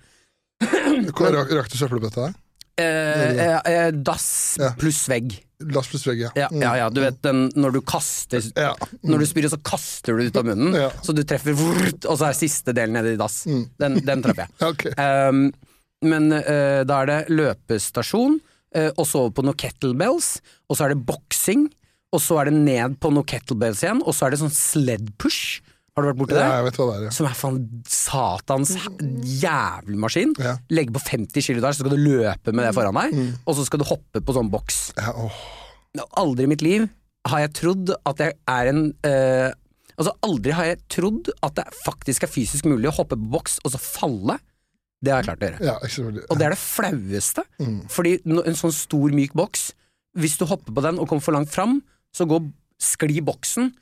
Hvor- Rakk, du søppelbøtta der? Eh, eh, eh, dass Ja. pluss vegg. Dass pluss vegg, ja. Ja, ja, ja, du vet den når du kaster Ja. Når du spyr, så kaster du det ut av munnen, så du treffer vrrt, og så er siste delen nede i dass. Mm. Den, den treffer jeg. okay. Um, men uh, da er det løpestasjon, uh, og så over på noen kettlebells, og så er det boksing, og så er det ned på noen kettlebells igjen, og så er det sånn sled push. Har du vært borti det? Ja, jeg vet hva det er. Ja. Som er faen satans jævlig maskin. Ja. Legge på 50 kilo der, så skal du løpe med det foran deg, og så skal du hoppe på sånn boks. Ja, åh. Aldri i mitt liv har jeg trodd at jeg er en eh, Altså aldri har jeg trodd at det faktisk er fysisk mulig å hoppe på boks og så falle. Det har jeg klart å gjøre. ja. Og det er det flaueste. Mm. Fordi en sånn stor, myk boks, hvis du hopper på den og kommer for langt fram, så går sklir boksen,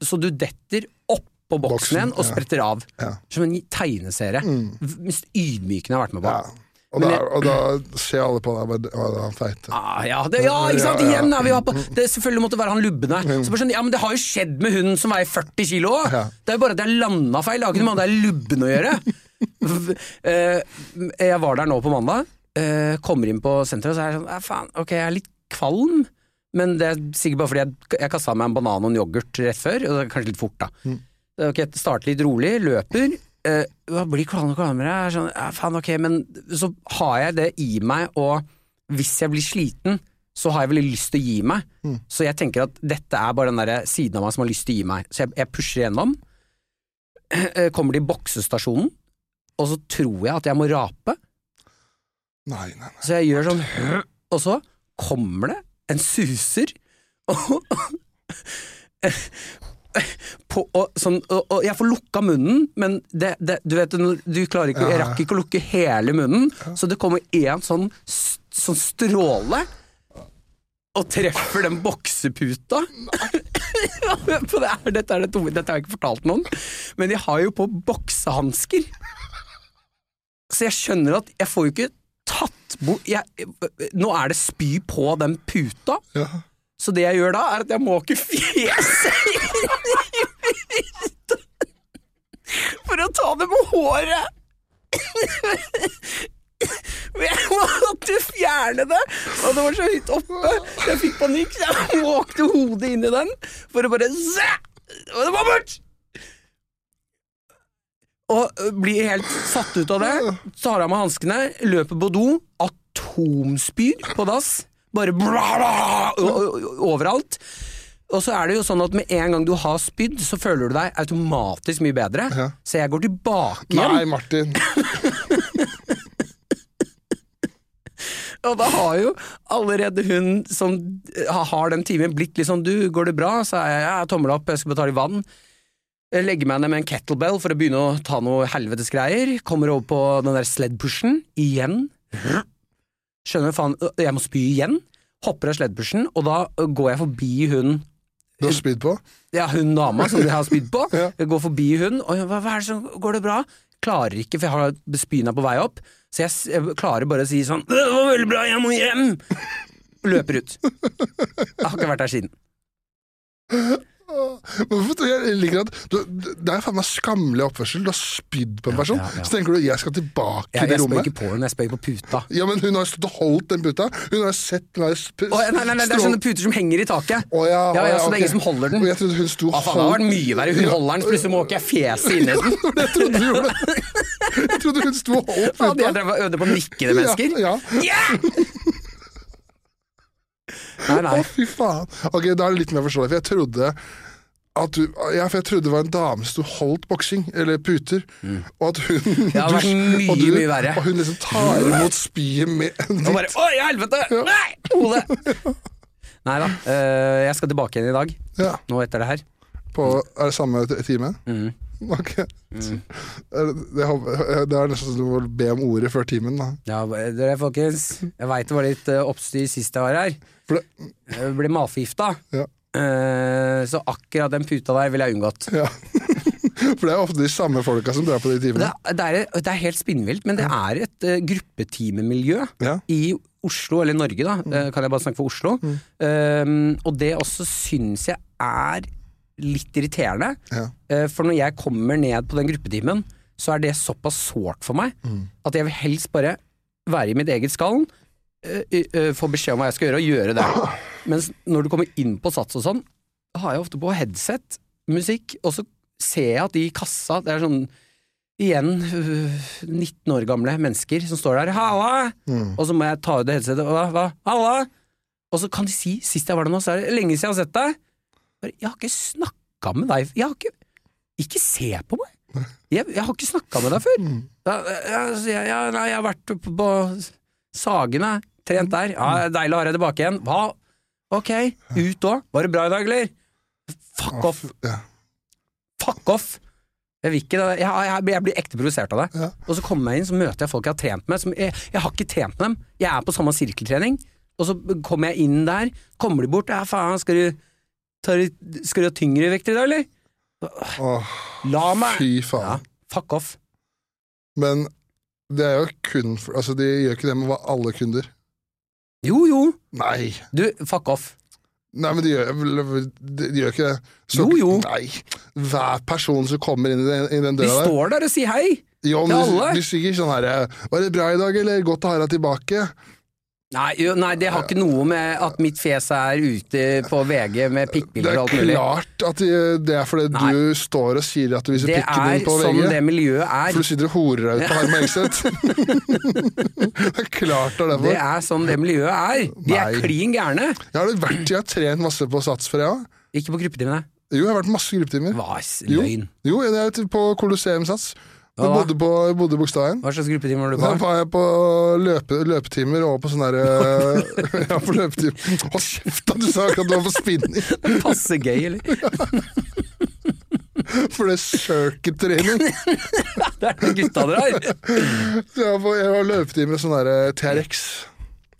så du detter oppå boksen, Boksen, igjen og ja. spretter av. Ja. Som en tegneserie. Mm. Mest ydmykende jeg har vært med på. Ja. Og, da, og da ser alle på deg er han feite. Ah, ja, det, ja, ikke sant? Igjen er vi på Det selvfølgelig måtte være han lubbene. Så bare sånn, ja, men det har jo skjedd med hunden som veier 40 kilo òg! Det er jo bare at jeg landa feil. Det har ikke noe med det er lubben å gjøre. Eh, jeg var der nå på mandag. eh, kommer inn på senteret, og så er jeg sånn faen, ok, jeg er litt kvalm. Men det er sikkert bare fordi jeg, jeg kasta meg en banan og en yoghurt rett før. Og det er kanskje litt fort, da. Mm. Okay, starter litt rolig, løper. Uh, blir kvalm og kvalmere. Er Sånn, ja, faen, ok, men så har jeg det i meg, og hvis jeg blir sliten, så har jeg veldig lyst til å gi meg. Mm. Så jeg tenker at dette er bare den der siden av meg som har lyst til å gi meg. Så jeg, jeg pusher gjennom. Eh, Kommer til boksestasjonen, og så tror jeg at jeg må rape. Nei, nei, nei. Så jeg gjør sånn Og så kommer det en suser og, på, og, sånn, og, og jeg får lukka munnen, men det, det, du vet du klarer ikke, Jeg rakk ikke å lukke hele munnen, så det kommer én sånn, sånn stråle og treffer den bokseputa. Dette, er det tomme, dette har jeg ikke fortalt noen, men jeg har jo på boksehansker. Så jeg skjønner at jeg får jo ikke tatt bort jeg, Nå er det spy på den puta, Ja. så det jeg gjør da, er at jeg må ikke fjese inn i puta for å ta det med håret. Men jeg måtte fjerne det, og det var så høyt oppe. Jeg fikk panikk, så jeg måkte hodet inn i den for å bare Og det var bort! Og blir helt satt ut av det. Tar av meg hanskene, løper på do, atomspyr på dass. Bare bla, bla, overalt. Og så er det jo sånn at med en gang du har spydd, så føler du deg automatisk mye bedre. Ja. Så jeg går tilbake igjen. Nei, Martin. Og da har jo allerede hun som har den timen blitt litt sånn Du, går det bra? Så er jeg jeg tommel opp, jeg skal betale i vann. Jeg legger meg ned med en kettlebell for å begynne å ta noe helvetes greier. Kommer over på den der sledpushen. Igjen. Skjønner faen, jeg må spy igjen. Hopper av sledpushen, og da går jeg forbi hun Du har spydd på? ja, hun dama som jeg har spydd på. Ja. Jeg går forbi hun, og hva, hva er det som Går det bra? Klarer ikke, for jeg har spyna på vei opp. Så jeg, jeg klarer bare å si sånn Det var veldig bra, jeg må hjem! Løper ut. Jeg har ikke vært der siden. Jeg liker at du, Det er faen meg skammelig oppførsel. Du har spydd på en person. ja, ja. Så tenker du jeg skal tilbake i jeg spøy ikke på henne, jeg spøy på puta. Ja, men hun har stått og holdt den puta. Hun har sett den der Å, nei, nei, nei, det er sånne puter som henger i taket. Oh, ja, Ja, å, ja, så det er ingen som holder den. Og jeg trodde hun sto ah, faen, det hadde vært mye verre. Hun holder den, så plutselig må ikke jeg fjeset inn i den. Jeg trodde du gjorde det. Jeg trodde hun sto og holdt Hadde jeg puta. drevet og øvd på nikkende mennesker? Ja, ja. Ja! Nei, nei. Å, fy faen. Ok, Da er det litt mer forståelig, for jeg trodde at du, ja, for jeg trodde det var en dame som holdt boksing, eller puter, og at hun Mm. Det hadde vært mye, og du- mye verre. Og hun liksom tar imot spyet med en Og bare ditt. Oi, helvete! Nei! Hodet! Nei da. Uh, jeg skal tilbake igjen i dag. Ja, Nå etter det her. på, er det samme time? Mm. Ok. Mm. det, det, er nesten som må be om ordet før timen, da. Ja, dere folkens. Jeg veit det var litt eh, oppstyr sist jeg var her. Jeg ble matforgifta. Ja. Eh, så akkurat den puta der ville jeg unngått. ja. For det er ofte de samme folka som drar på de timene. Det, det er, det er helt spinnvilt, men det er et uh, gruppetimemiljø Ja. i Oslo, eller Norge, da. Mm. eh, kan jeg bare snakke for Oslo. Um, og det også syns jeg er litt irriterende. Ja. Uh, For når jeg kommer ned på den gruppetimen, så er det såpass sårt for meg Mm. at jeg vil helst bare være i mitt eget skall, eh, eh, få beskjed om hva jeg skal gjøre, og gjøre det. Mens når du kommer inn på Sats og sånn, har jeg ofte på headset, musikk, og så ser jeg at de i kassa, det er sånn Igjen øh, 19 år gamle mennesker som står der 'halla', Mm. og så må jeg ta ut det headsetet. Hva? hva? 'Halla'? Og så kan de si 'sist jeg var der nå, så er det lenge siden jeg har sett deg'. Jeg har ikke snakka med deg Jeg har ikke Ikke se på meg! Jeg, jeg har ikke snakka med deg før. Mm. Ja, så jeg, nei, jeg har vært på på Sagene, trent der. Ja, Deilig å ha deg tilbake igjen. Hva? Ok, ut òg. Var det bra i dag, eller? Fuck off. Fuck off! Jeg vil ikke. Jeg, jeg, jeg blir ekte provosert av det. Ja. Og så kommer jeg inn, så møter jeg folk jeg har trent med. Som jeg, jeg har ikke trent med dem. Jeg er på samme sirkeltrening. Og så kommer jeg inn der, kommer de bort. Ja, faen, skal du, tar, skal du ha tyngre vekter i dag, eller? Åh, La meg fy Ja, fuck off. Men det er jo kun for, Altså, de gjør ikke det med alle kunder. Jo, jo. Nei. Du, fuck off. Nei, men de gjør, de, de gjør ikke det. Så- Jo, jo. Nei. Hver person som kommer inn i den, i den døra der står der og sier hei. Jo, men de, de sier ikke sånn herre 'Var det bra i dag', eller 'Godt å ha deg tilbake'. Nei, jo, nei, det har ikke noe med at mitt fjes er ute på VG med pikkbilder er og alt mulig. Det er klart at det er fordi Nei. du står og sier at du viser Det pikken er din på sånn VG. det miljøet er. For du sitter og horer deg ut på Harm Engseth. det er klart det er derfor. Det er sånn det miljøet er. De er klin gærne. Jeg har vært, jeg har trent masse på Sats for jeg òg. Ikke på gruppetimene. Jo, jeg har vært masse gruppetimer. Hva løgn. Jo. Jo, jeg er på Colosseum Sats. Jeg bodde på, jeg bodde i Bogstadveien. Hva slags gruppetimer var du på? Da var jeg på løpe, løpetimer og på sånn derre Ja, på løpetimer. Hold kjeft, da! Du sa ikke at du var på spinning. Passe gøy, eller? For det er circuit-trening. Det er det gutta dere har! jeg var løpetimer og sånn derre TRX.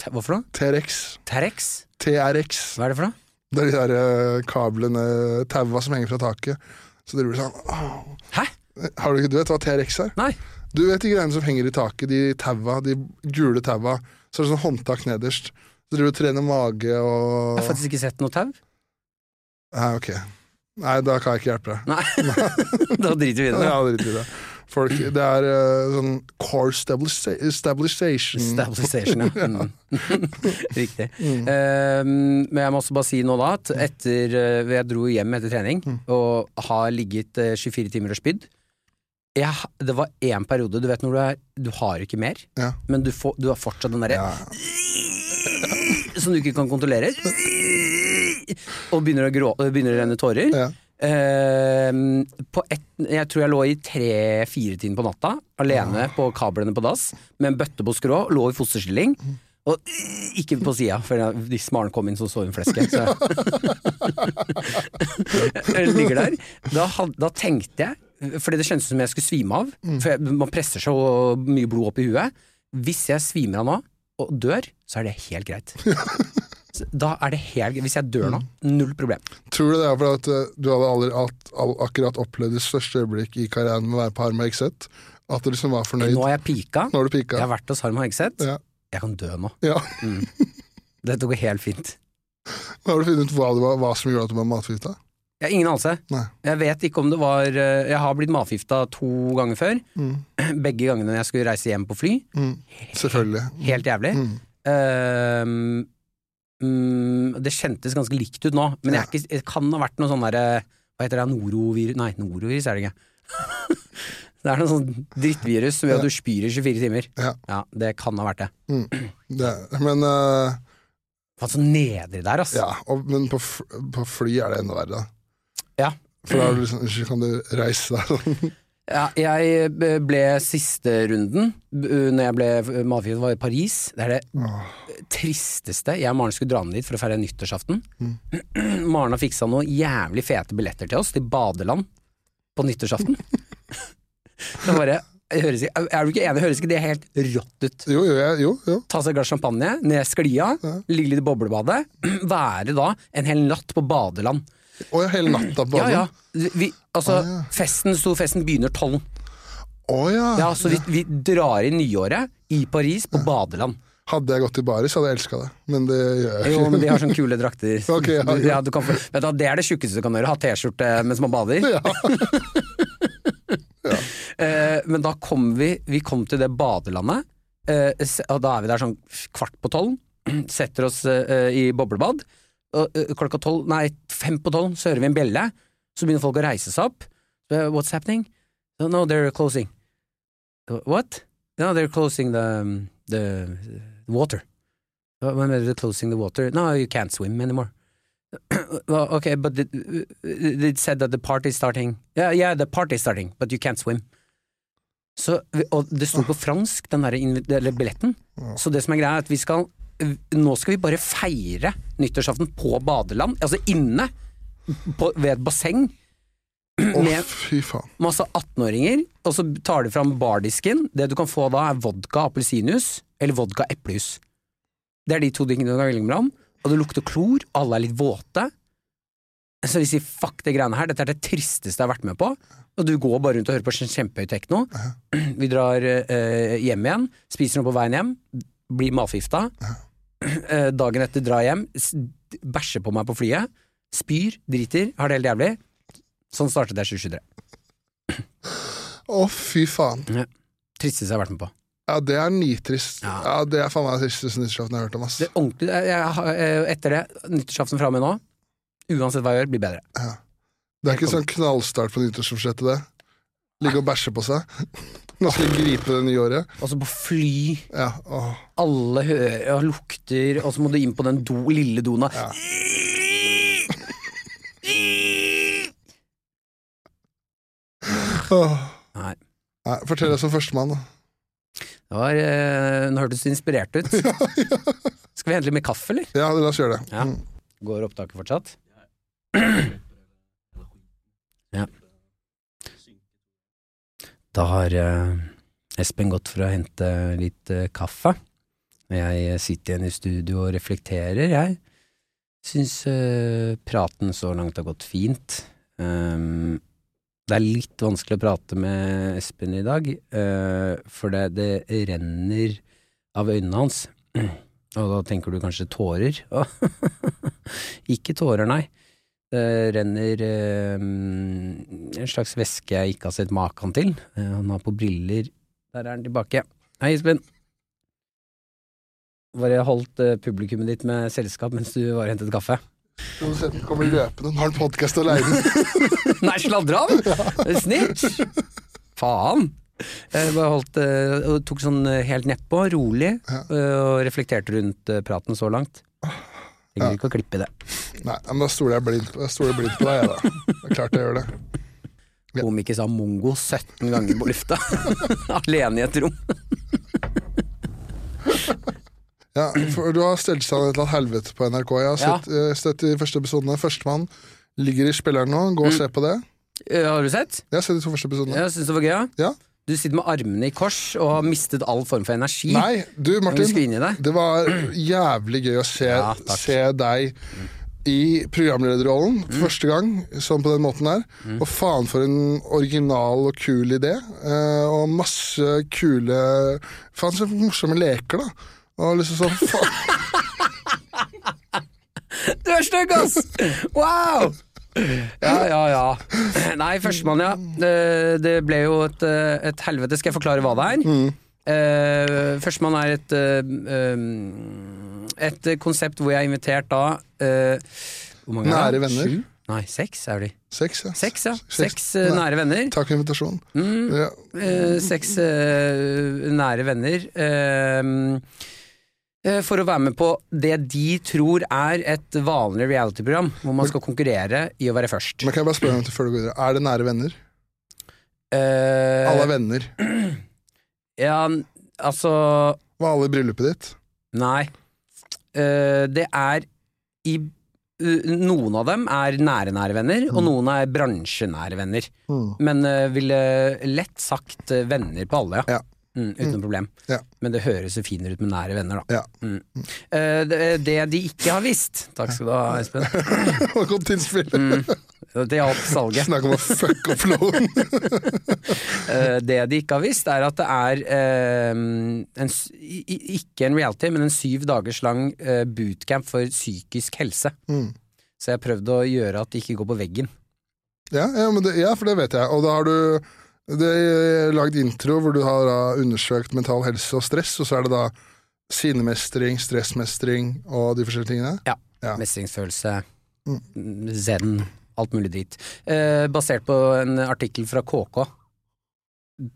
Hva for noe? TRX. TRX? TRX. Hva er det for noe? Det er de der eh, kablene, taua som henger fra taket. Så driver du sånn. Hæ? Har du, ikke- du vet hva TRX er? Nei. Du vet de greiene som henger i taket, de taua, de gule taua. Så er det sånn håndtak nederst. Så driver du og trener mage og Jeg har faktisk ikke sett noe tau. Nei, ok. Nei, da kan jeg ikke hjelpe deg. Nei, da driter vi i det. Ja, drit i det. Folk, det er uh, sånn core stabilization. stabilization. Ja. Mm. Riktig. Mm. Uh, men jeg må også bare si nå da at etter uh, Jeg dro hjem etter trening Mm. og har ligget eh, 24 timer og spydd. Jeg, det var én periode, du vet når du er Du har ikke mer, Ja. men du, får, du har fortsatt den derre Ja. som du ikke kan kontrollere. Og begynner å, grå, begynner å renne tårer. Ja. Uh, på ett, jeg tror jeg lå i tre-fire-tiden på natta, alene på kablene på dass, med en bøtte på skrå, lå i fosterstilling. Og ikke på sida, for hvis Maren kom inn, så så hun flesket. Så. jeg ligger der. Da, da tenkte jeg, fordi det kjentes som jeg skulle svime av, for jeg, man presser så mye blod opp i huet. Hvis jeg svimer av nå, og dør, så er det helt greit. Da er det helt greit. Hvis jeg dør nå, null problem. Tror du det er fordi at eh, du hadde aldri, at, akkurat opplevd ditt største øyeblikk i karrieren med å være på Harm Hegseth? At du liksom var fornøyd? Nå har jeg pika. Nå har du Jeg har vært hos Harm Hegseth. Ja. Jeg kan dø nå. ja. Dette går helt fint. Nå har du funnet ut hva, var, hva som gjorde at du var matforgifta? Jeg har ingen anelse. Nei. Jeg vet ikke om det var eh, Jeg har blitt matforgifta to ganger før. Mm. Begge gangene jeg skulle reise hjem på fly. Mm. Selvfølgelig. Helt jævlig. Mm. Uh, um, det kjentes ganske likt ut nå, men jeg er ikke, det kan ha vært noe sånn derre Hva heter det? Norovirus? Nei, norovirus er det ikke. det er noe sånn drittvirus som gjør at du spyr i 24 timer. Ja. Det kan ha vært det. Mm. Det, men uh... Faen, så nedrig der, altså. ja, og, men på, på fly er det enda verre. da. For da liksom, kan du reise deg sånn. Ja, jeg ble siste runden, når jeg ble matforgiftet, var i Paris. Det er det Åh. tristeste. Jeg og Maren skulle dra ned dit for å feire nyttårsaften. Mm. Maren har fiksa noen jævlig fete billetter til oss, til badeland, på nyttårsaften. det bare, høres, er du ikke enig? Høres ikke det helt rått ut? Jo, jo, jo, jo. Ta seg et glass champagne, ned sklia, Ja. ligge litt i boblebadet. Være da en hel natt på badeland. Og ja, hele natta på Ja, badet. ja. Vi, altså, Ah, ja. festen, stor festen begynner tolv. Oh, ja. Ja, så vi, vi drar inn nyåret i Paris på badeland. Hadde jeg gått i baris, hadde jeg elska det. Men det gjør jeg ikke. Jo, men de har sånne kule drakter. Ok, ja, Du- ja. du kan få, vet du, det er det tjukkeste du kan gjøre, ha T-skjorte mens man bader. Ja. Eh, men da kom vi, vi kom til det badelandet, eh, og da er vi der sånn kvart på tolv, setter oss eh, i boblebad, eh, klokka tolv, nei, fem på tolv, så hører vi en bjelle, så begynner folk å reise seg opp. What's happening? No, they're closing. What? No, they're closing the, the water. When they're closing the water? No, you can't swim anymore. well, okay, but it, it said that the party is starting. Yeah, yeah, the party is starting, but you can't swim. Så, og det sto på fransk, den der eller billetten. Så det som er greia, er at vi skal Nå skal vi bare feire nyttårsaften på badeland, altså inne, på, ved et basseng. Å, Med masse 18-åringer, og så tar de fram bardisken. Det du kan få da, er vodka appelsinjuice eller vodka eplejus. Det er de to tingene du kan velge mellom. Og det lukter klor, alle er litt våte. Så vi sier fuck det greiene her, dette er det tristeste jeg har vært med på. Og du går bare rundt og hører på kjempehøy tekno. Vi drar eh, hjem igjen, spiser noe på veien hjem, blir matforgifta. Eh, dagen etter drar hjem, bæsjer på meg på flyet, spyr, driter, har det helt jævlig. Sånn startet jeg 2023. Å, fy faen. Tristeste jeg har vært med på. Ja, det er nitrist. Ja. Ja, Det er faen meg det tristeste nyttårsaften jeg har hørt om. ass. Det er ordentlig, jeg, jeg, eh, etter det, nyttårsaften fra og med nå, uansett hva jeg gjør, blir bedre. Det er ikke sånn knallstart på nyttårsforsettet, det. Ligge og bæsje på seg. Nå skal vi gripe det nye året. Og så på fly, Ja, åh. alle hører og lukter, og så må du inn på den do, lille doen. og Ja. Åh. Nei. Nei, fortell det som førstemann, da. Det var, eh, Nå hørtes inspirert ut. Skal vi hente litt mer kaffe, eller? Ja, la oss gjøre det. Ja. Mm. Går opptaket fortsatt? Ja. Da har eh, Espen gått for å hente litt eh, kaffe. Jeg sitter igjen i studio og reflekterer, jeg. Syns eh, praten så langt har gått fint. Um, Det er litt vanskelig å prate med Espen i dag, for det, det renner av øynene hans. Og da tenker du kanskje tårer? ikke tårer, nei. Det renner eh, en slags væske jeg ikke har sett maken til. Eh, han har på briller. Der er han tilbake. Hei, Espen. Bare holdt eh, publikummet ditt med selskap mens du var og hentet kaffe. Produsenten kommer løpende, han har en podkast aleine. Nei, sladra han! Snitch! Faen! Jeg bare holdt, eh, og tok sånn eh, helt nedpå, rolig, eh, og reflekterte rundt eh, praten så langt. Trenger ikke å klippe det. Nei, men da stoler jeg blindt på, jeg stoler blindt på deg, jeg, da. Det er klart jeg gjør det. Ja. Komiker sa mongo 17 ganger på lufta. Alene i et rom. Ja, for Du har stelt seg et helvete på NRK. Jeg har sett, ja. sett de første episodene. Førstemann ligger i spilleren nå. Gå og se på det. Eh, Har du sett? Jeg har sett de to første episodene. Jeg syns det var gøy. ja. Ja. Du sitter med armene i kors og har mistet all form for energi. Nei, du Martin. det. Var jævlig gøy å se, Ja, se deg i programlederrollen første gang, sånn på den måten der. Mm. Og faen for en original og kul idé. Eh, og masse kule Faen så morsomme leker, da. Og liksom sånn faen. Du er stygg, ass! Wow! Ja, ja, ja. Nei, førstemann, ja. Det, ble jo et, eh, et helvete. Skal jeg forklare hva det er? Mm. Eh, førstemann er et eh, Et konsept hvor jeg har invitert da Hvor mange er det? Nære venner. Sju? Nei, seks er de. Seks, ja. Seks, ja. Seks Nei. nære venner. Takk for invitasjonen. Mm. Ja. Eh, seks nære venner. For å være med på det de tror er et vanlig reality-program, hvor man skal konkurrere i å være først. Men kan jeg bare spørre deg før du går videre. Er det nære venner? Eh, Alle er venner. Ja, altså Var alle i bryllupet ditt? Nei. Eh, det er i Noen av dem er nære, nære venner, og noen er bransjenære venner. Mm. Men uh, ville lett sagt eh, venner på alle, ja. Ja. Mm, uten noe problem. Ja. Men det høres jo finere ut med nære venner, da. Ja. Mm. Eh, det, det de ikke har visst Takk skal du ha, Espen. Godt innspill. Mm. Det hjalp salget. Snakk om å fuck off loan! Eh, det de ikke har visst, er at det er eh, en, ikke en reality, men en syv dagers lang eh, bootcamp for psykisk helse. Mm. Så jeg har prøvd å gjøre at det ikke går på veggen. Ja, ja, men det, ja, for det vet jeg. Og da har du det er lagd intro hvor du har da, undersøkt mental helse og stress, og så er det da sinnemestring, stressmestring og de forskjellige tingene. Ja. Ja. Mestringsfølelse, zen, alt mulig drit. Eh, basert på en artikkel fra KK.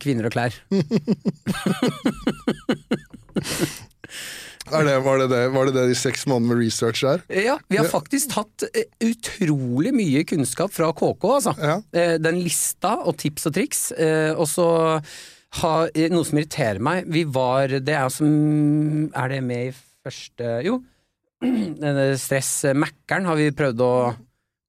Kvinner og klær. Er det, var, det det, var det det de seks månedene med research er? Ja, vi har faktisk tatt eh, utrolig mye kunnskap fra KK, altså. Ja. Eh, den lista og tips og triks. Eh, og så har noe som irriterer meg Vi var Det er som Er det med i første Jo. Stress Mækkern har vi prøvd å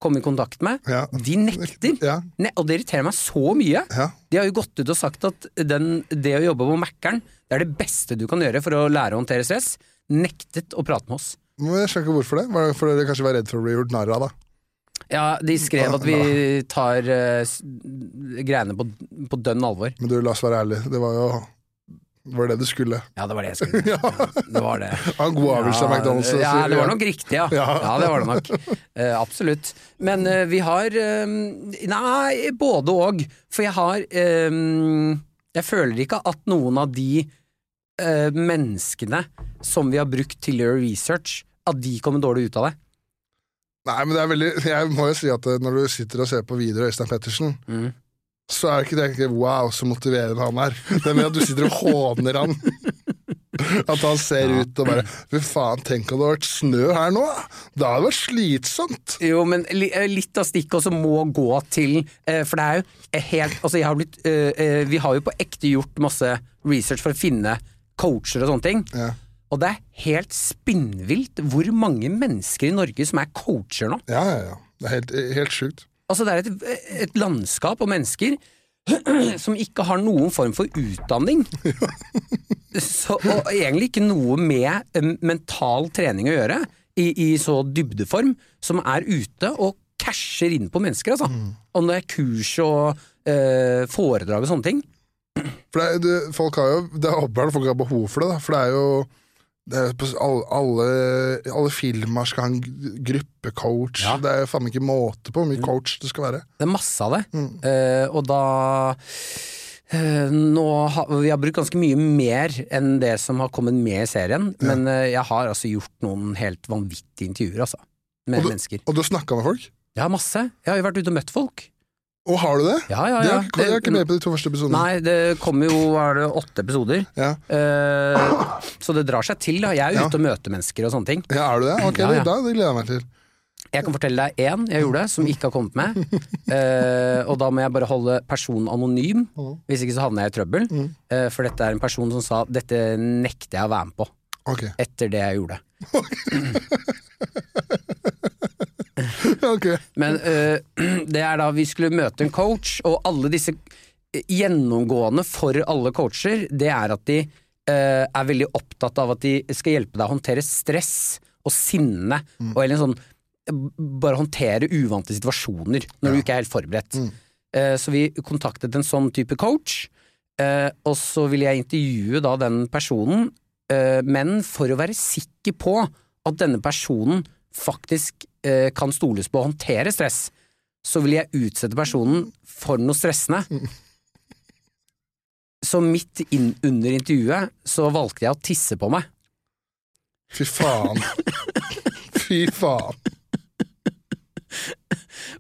komme i kontakt med. Ja. De nekter. Ja, Ne og det irriterer meg så mye. ja. De har jo gått ut og sagt at den, det å jobbe på Mækkern, det er det beste du kan gjøre for å lære å håndtere stress. Nektet å prate med oss. Men jeg skjønner ikke hvorfor det. Var det fordi dere kanskje var redd for å bli gjort narr av, da? Ja, de skrev at vi tar uh, greiene på, på dønn alvor. Men du, la oss være ærlig, Det var jo var det du skulle. Ja, det var det jeg skulle. Ja, det var det. En god avgjørelse av McDonald's. Ja, det var nok riktig, ja. Ja. Ja, det var det nok. Uh, absolutt. Men uh, vi har um, Nei, både og. For jeg har um, Jeg føler ikke at noen av de uh, menneskene som vi har brukt til å gjøre research, at de kommer dårlig ut av det. Nei, men det er veldig Jeg må jo si at når du sitter og ser på videoer av Øystein Pettersen, Mm. Så er det ikke det ikke wow, så motiverende han er. Det er med at du sitter og håner han. At han ser Ja. ut og bare Fy faen, tenk om det hadde vært snø her nå! da. Da hadde det vært slitsomt! Jo, men eh, litt av stikket også må gå til eh, For det er jo helt Altså, jeg har blitt eh, Vi har jo på ekte gjort masse research for å finne coacher og sånne ting. Ja, Og det er helt spinnvilt hvor mange mennesker i Norge som er coacher nå. ja, ja. ja. Det er helt, helt sjukt. Altså, det er et, et landskap og mennesker som ikke har noen form for utdanning. Så, og egentlig ikke noe med eh, mental trening å gjøre, i, i så dybdeform, som er ute og casher inn på mennesker, altså. Om det er kurs og eh, foredrag og sånne ting. For det, er- det, folk har jo Det er åpenbart folk har behov for det, da. For det er jo alle, alle, filmer skal ha en gruppecoach. Ja. Det er faen ikke måte på hvor mye coach det skal være. Det er masse av det. Mm. Uh, og da uh, nå har, Vi har brukt ganske mye mer enn det som har kommet med i serien, men uh, jeg har altså gjort noen helt vanvittige intervjuer, altså. Med Og du- mennesker. Og du har snakka med folk? Ja, masse. Jeg har jo vært ute og møtt folk. Og har du det? Ja, ja, Det ja. er, ikke- jeg er ikke med på de to første episodene. Nei, det kommer jo er det åtte episoder. Ja. Eh, så det drar seg til. da Jeg er ute og møter mennesker og sånne ting. ja, er du det? Ok. Det, da, det gleder jeg meg til. Jeg kan fortelle deg én jeg gjorde, som ikke har kommet med. Eh, og da må jeg bare holde personen anonym, hvis ikke så havner jeg i trøbbel. Eh, for dette er en person som sa dette nekter jeg å være med på, Ok. etter det jeg gjorde. ok. Men eh, det er da vi skulle møte en coach, og alle disse eh, gjennomgående for alle coacher, det er at de eh, er veldig opptatt av at de skal hjelpe deg å håndtere stress og sinne, og eller sånn bare håndtere uvante situasjoner når du ikke er helt forberedt. Eh, så vi kontaktet en sånn type coach, og så ville jeg intervjue da den personen, men for å være sikker på at denne personen faktisk eh, kan stoles på å håndtere stress, så vil jeg utsette personen for noe stressende. Så midt inn under intervjuet så valgte jeg å tisse på meg. Fy faen. Fy faen.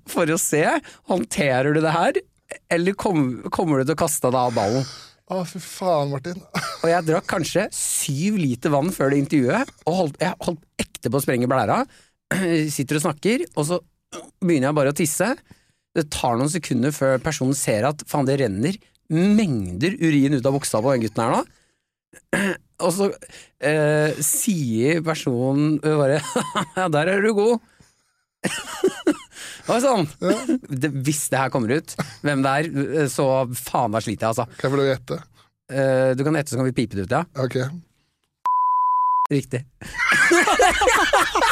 For å se, håndterer du det her, eller kom, kommer du til å kaste deg av ballen? Å, fy faen, Martin. Og jeg drakk kanskje syv liter vann før det intervjuet, og holdt, jeg holdt ekte på å sprenge blæra. Sitter og snakker, og så begynner jeg bare å tisse. Det tar noen sekunder før personen ser at faen, det renner mengder urin ut av buksa på den gutten her nå. Og så eh, sier personen bare Ja, der er du god. Det var sånn. Det, hvis det her kommer ut, hvem det er, så faen meg sliter jeg, altså. Kan jeg få lov å gjette? Eh, du kan gjette, så kan vi pipe det ut, ja. Ok. Riktig.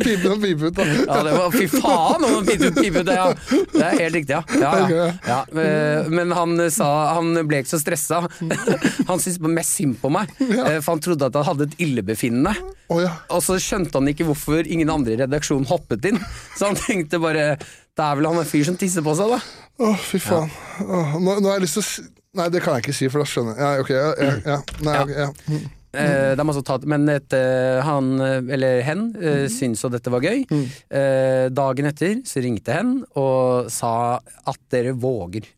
Pipe og pipe ut, da. Ja, det var, fy faen, om pipe ut, pipe ut, det, ja. Det er helt riktig, ja. ja, ja. ja eh, men han sa Han ble ikke så stressa. Han syntes mest synd på meg, eh, for han trodde at han hadde et illebefinnende. Og så skjønte han ikke hvorfor ingen andre i redaksjonen hoppet inn. Så han tenkte bare Det er vel han en fyr som tisser på seg, da. Å, fy faen. Nå, nå har jeg lyst til å si Nei, det kan jeg ikke si, for da skjønner jeg. Ja, ok, ja, ja, ja. Nei, ok, ja. Mm. Det er masse Men et, eh, han, eh, eller hen, eh, syntes at dette var gøy. Eh, dagen etter så ringte hen og sa at dere våger.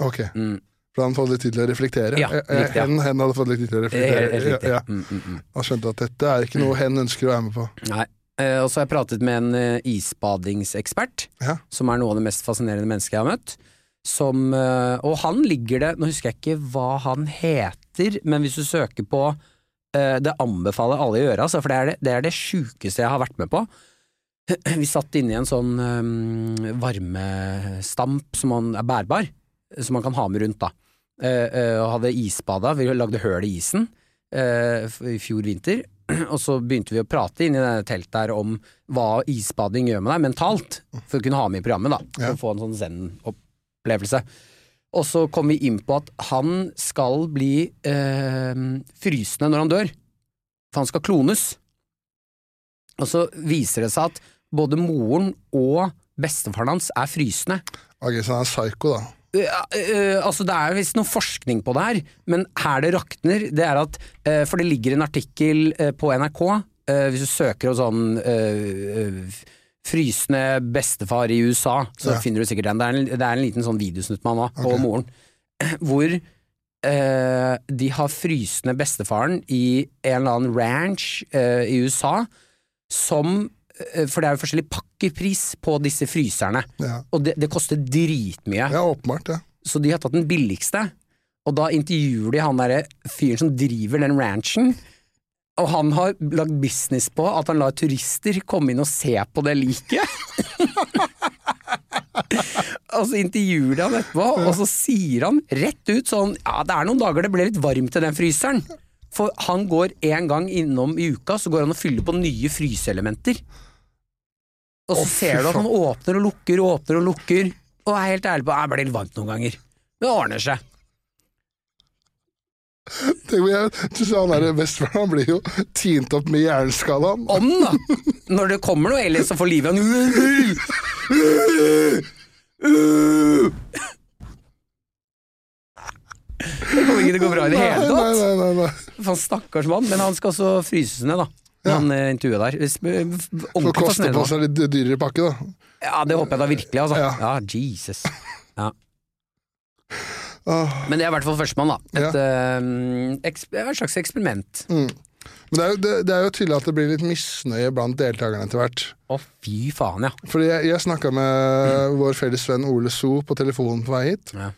Ok. Mm. For han fått litt tid til å reflektere. Ja, riktig, ja. Hen, hen hadde fått litt tid til å er helt, helt reflektere. Ja, ja. Mm, mm, mm. Han skjønte at dette er ikke noe hen ønsker å være med på. Nei. Og så har jeg pratet med en isbadingsekspert, som er noe av det mest fascinerende mennesket jeg har møtt. Som, og han ligger det Nå husker jeg ikke hva han heter, men hvis du søker på Det anbefaler alle å gjøre, altså, for det er det, det er det sjukeste jeg har vært med på. Vi satt inne i en sånn um, varmestamp som man er bærbar, som man kan ha med rundt, da. Uh, uh, og hadde isbada, vi lagde høl i isen uh, i fjor vinter. Og så begynte vi å prate inni det teltet her om hva isbading gjør med deg mentalt, for å kunne ha med i programmet, da. For å få en sånn zen-opplevelse. Og så kom vi inn på at han skal bli eh, frysende når han dør. For han skal klones. Og så viser det seg at både moren og bestefaren hans er frysende. Ok, Så han er psyko, da. Uh, uh, altså Det er visst noe forskning på det her, men her det rakner, det er at uh, For det ligger en artikkel på NRK, hvis du søker og sånn Frysende bestefar i USA, så Ja. finner du sikkert den. Det er en, det er en liten sånn videosnutt med han òg, okay. og moren, hvor eh, de har frysende bestefaren i en eller annen ranch eh, i USA, som øh, For det er jo forskjellig pakkepris på disse fryserne. Ja, Og det, det koster dritmye. ja åpenbart. Ja. Så de har tatt den billigste. Og da intervjuer de han derre fyren som driver den ranchen. Og han har lagd business på at han lar turister komme inn og se på det liket. og så intervjuer de han etterpå, og så sier han rett ut sånn Ja, det er noen dager det ble litt varmt i den fryseren. For han går en gang innom i uka, så går han og fyller på nye fryseelementer. og så oh, ser du at han åpner og lukker og åpner og lukker, og er helt ærlig på at jeg blir litt varmt noen ganger. Det ordner seg. Tenk han der Western, han blir jo tint opp med jernskala. Om, da! Når det kommer noe aliens så får livet han Det kommer ikke til å gå bra i det hele Nei, tatt. nei, nei, nei. Faen, stakkars mann. Men han skal også fryses ned, da. Ja. Han eh, intervjuet der. Får For å koste på seg litt dyrere pakke, da. Ja, det håper jeg da virkelig, altså. Ja. Ja, Jesus. Ja. Åh. Men det er i hvert fall førstemann, da. Et, ja. øh, et slags eksperiment. Men det er, jo, det, det er jo tydelig at det blir litt misnøye blant deltakerne etter hvert. Å, fy faen, ja. Fordi jeg, jeg snakka med vår felles venn Ole So på telefonen på vei hit. Ja.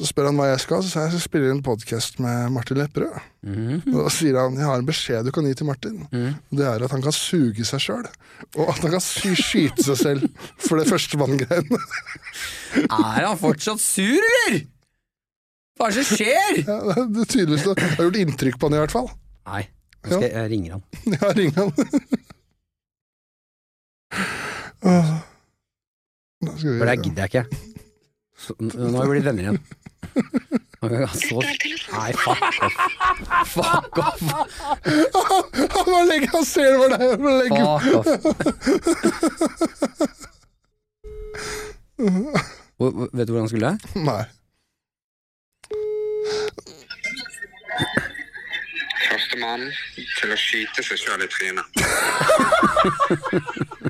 Så spør han hva jeg skal, så sa jeg jeg skal spille en podkast med Martin Lepperød. Mm. Og da sier han jeg har en beskjed du kan gi til Martin. Mm. Det er at han kan suge seg sjøl. Og at han kan sky skyte seg selv for det førstemann-greiene. Er han fortsatt sur, eller? Hva er det som skjer? Ja, det er tydeligvis det har gjort inntrykk på han i hvert fall. Nei, nå skal jeg, jeg ringer han. Ja, ring han. Åh. Da skal vi For det gidder jeg ikke. Så, n- nå har vi blitt venner igjen. Nå kan jeg Så... Nei, fuck off. Fuck off. Han bare legger Han ser hvor det er. Han bare legger. Fuck off. Hvor- hvor- Vet du hvor han skulle? Nei. Førstemann til å skyte seg sjøl i trynet.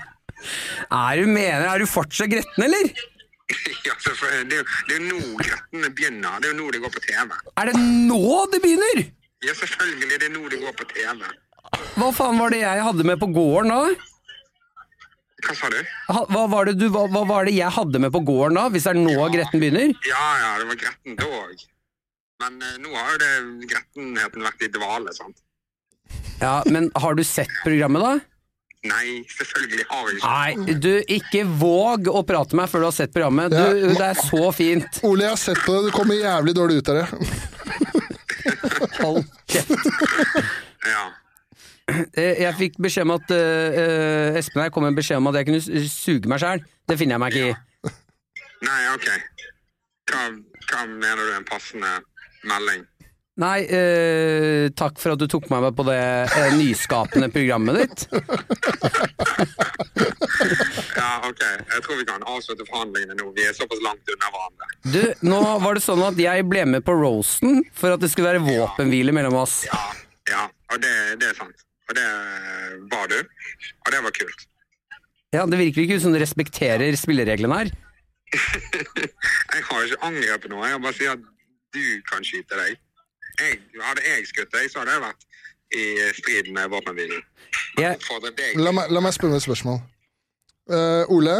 Er du mener, er du fortsatt gretten, eller? ja, selvfølgelig. det, er jo, det er jo nå grettene begynner. Det er jo nå det går på TV. Er det nå det begynner? Ja, selvfølgelig. Det er nå det går på TV. Hva faen var det jeg hadde med på gården da? Hva sa du? Hva var det, du, hva, hva var det jeg hadde med på gården da, hvis det er nå gretten begynner? Ja, ja, det var gretten da òg. Men eh, nå har jo det grettenheten vært i dvale, sant? Ja, men har du sett programmet da? Nei, selvfølgelig har jeg ikke Nei, du, ikke våg å prate med meg før du har sett programmet. Du, Ja, det er så fint. Ole, jeg har sett på det. Du kommer jævlig dårlig ut av det. Hold kjeft. Ja. Eh, Jeg fikk beskjed om at eh, eh, Espen her kom med beskjed om at jeg kunne suge meg sjæl. Det finner jeg meg ikke i. Nei, ok. Hva, hva mener du er en passende melding? Nei, eh, takk for at du tok meg med på det eh, nyskapende programmet ditt. Ja, ok. Jeg tror vi kan avslutte forhandlingene nå. Vi er såpass langt unna hverandre. Du, nå var det sånn at jeg ble med på roasten for at det skulle være våpenhvile mellom oss. Ja, ja. Og det, det er sant. Og det var du. Og det var kult. Ja, Det virker ikke som du respekterer spillereglene her. Jeg har ikke angrepet noe. Jeg bare sier at du kan skyte deg. Jeg, hadde jeg skutt deg, så hadde jeg vært i strid med våpenhvilen. Deg La meg, la meg spørre et spørsmål. Uh, Ole,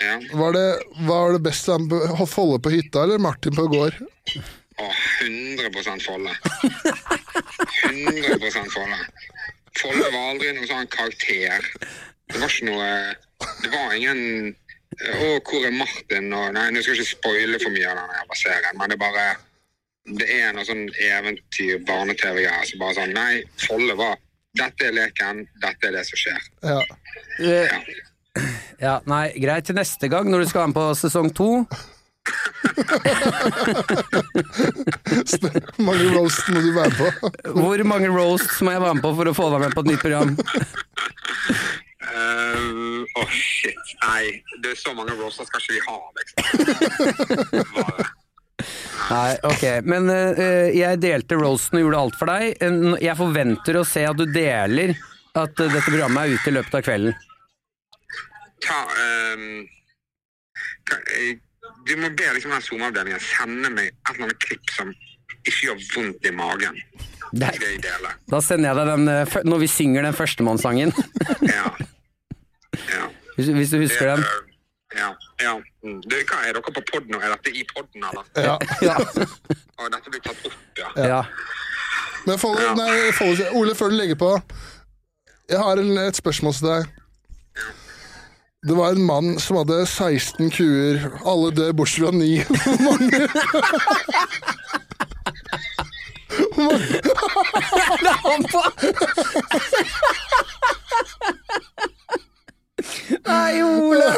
ja. var det, var det best å Folle på hytta eller Martin på gård? Å, 100 Folle. 100 Folle. Folle var aldri noen sånn karakter. Det var ikke noe Det var ingen Å, hvor er Martin? Og, nei, nå skal jeg ikke spoile for mye av denne jævla serien, men det er bare Det er noe sånn eventyr, barne-TV-greier som bare sånn Nei, Folle var Dette er leken, dette er det som skjer. Ja. ja. ja, nei, greit. Til neste gang, når du skal være med på sesong to Hvor mange roast må du være på? Hvor mange roasts må jeg være med på for å få deg med på et nytt program? Åh, oh shit. Nei, det er så mange roaster skal ikke vi ha, liksom. Bare. Nei, ok. Men uh, jeg delte roasten og gjorde alt for deg. Jeg forventer å se at du deler at eh, dette programmet er ute i løpet av kvelden. Ta um, ta Du må be liksom den SoMe-avdelingen sende meg et eller annet klipp som ikke gjør vondt i magen. Det, Skal jeg dele? da sender jeg deg den når vi synger den førstemannssangen. Ja. ja. Hvis, hvis du husker den. Ja. ja. Mm. Du, hva, er dere på podden nå? Er dette i podden, eller? Ja. Ja. Og dette blir tatt opp, ja. ja. Men for, Ja. nei, for, Ole, før du legger på. Jeg har en, et spørsmål til deg. Det var en mann som hadde 16 kuer. Alle dør bortsett fra ni. Hvor mange Nei, Ole!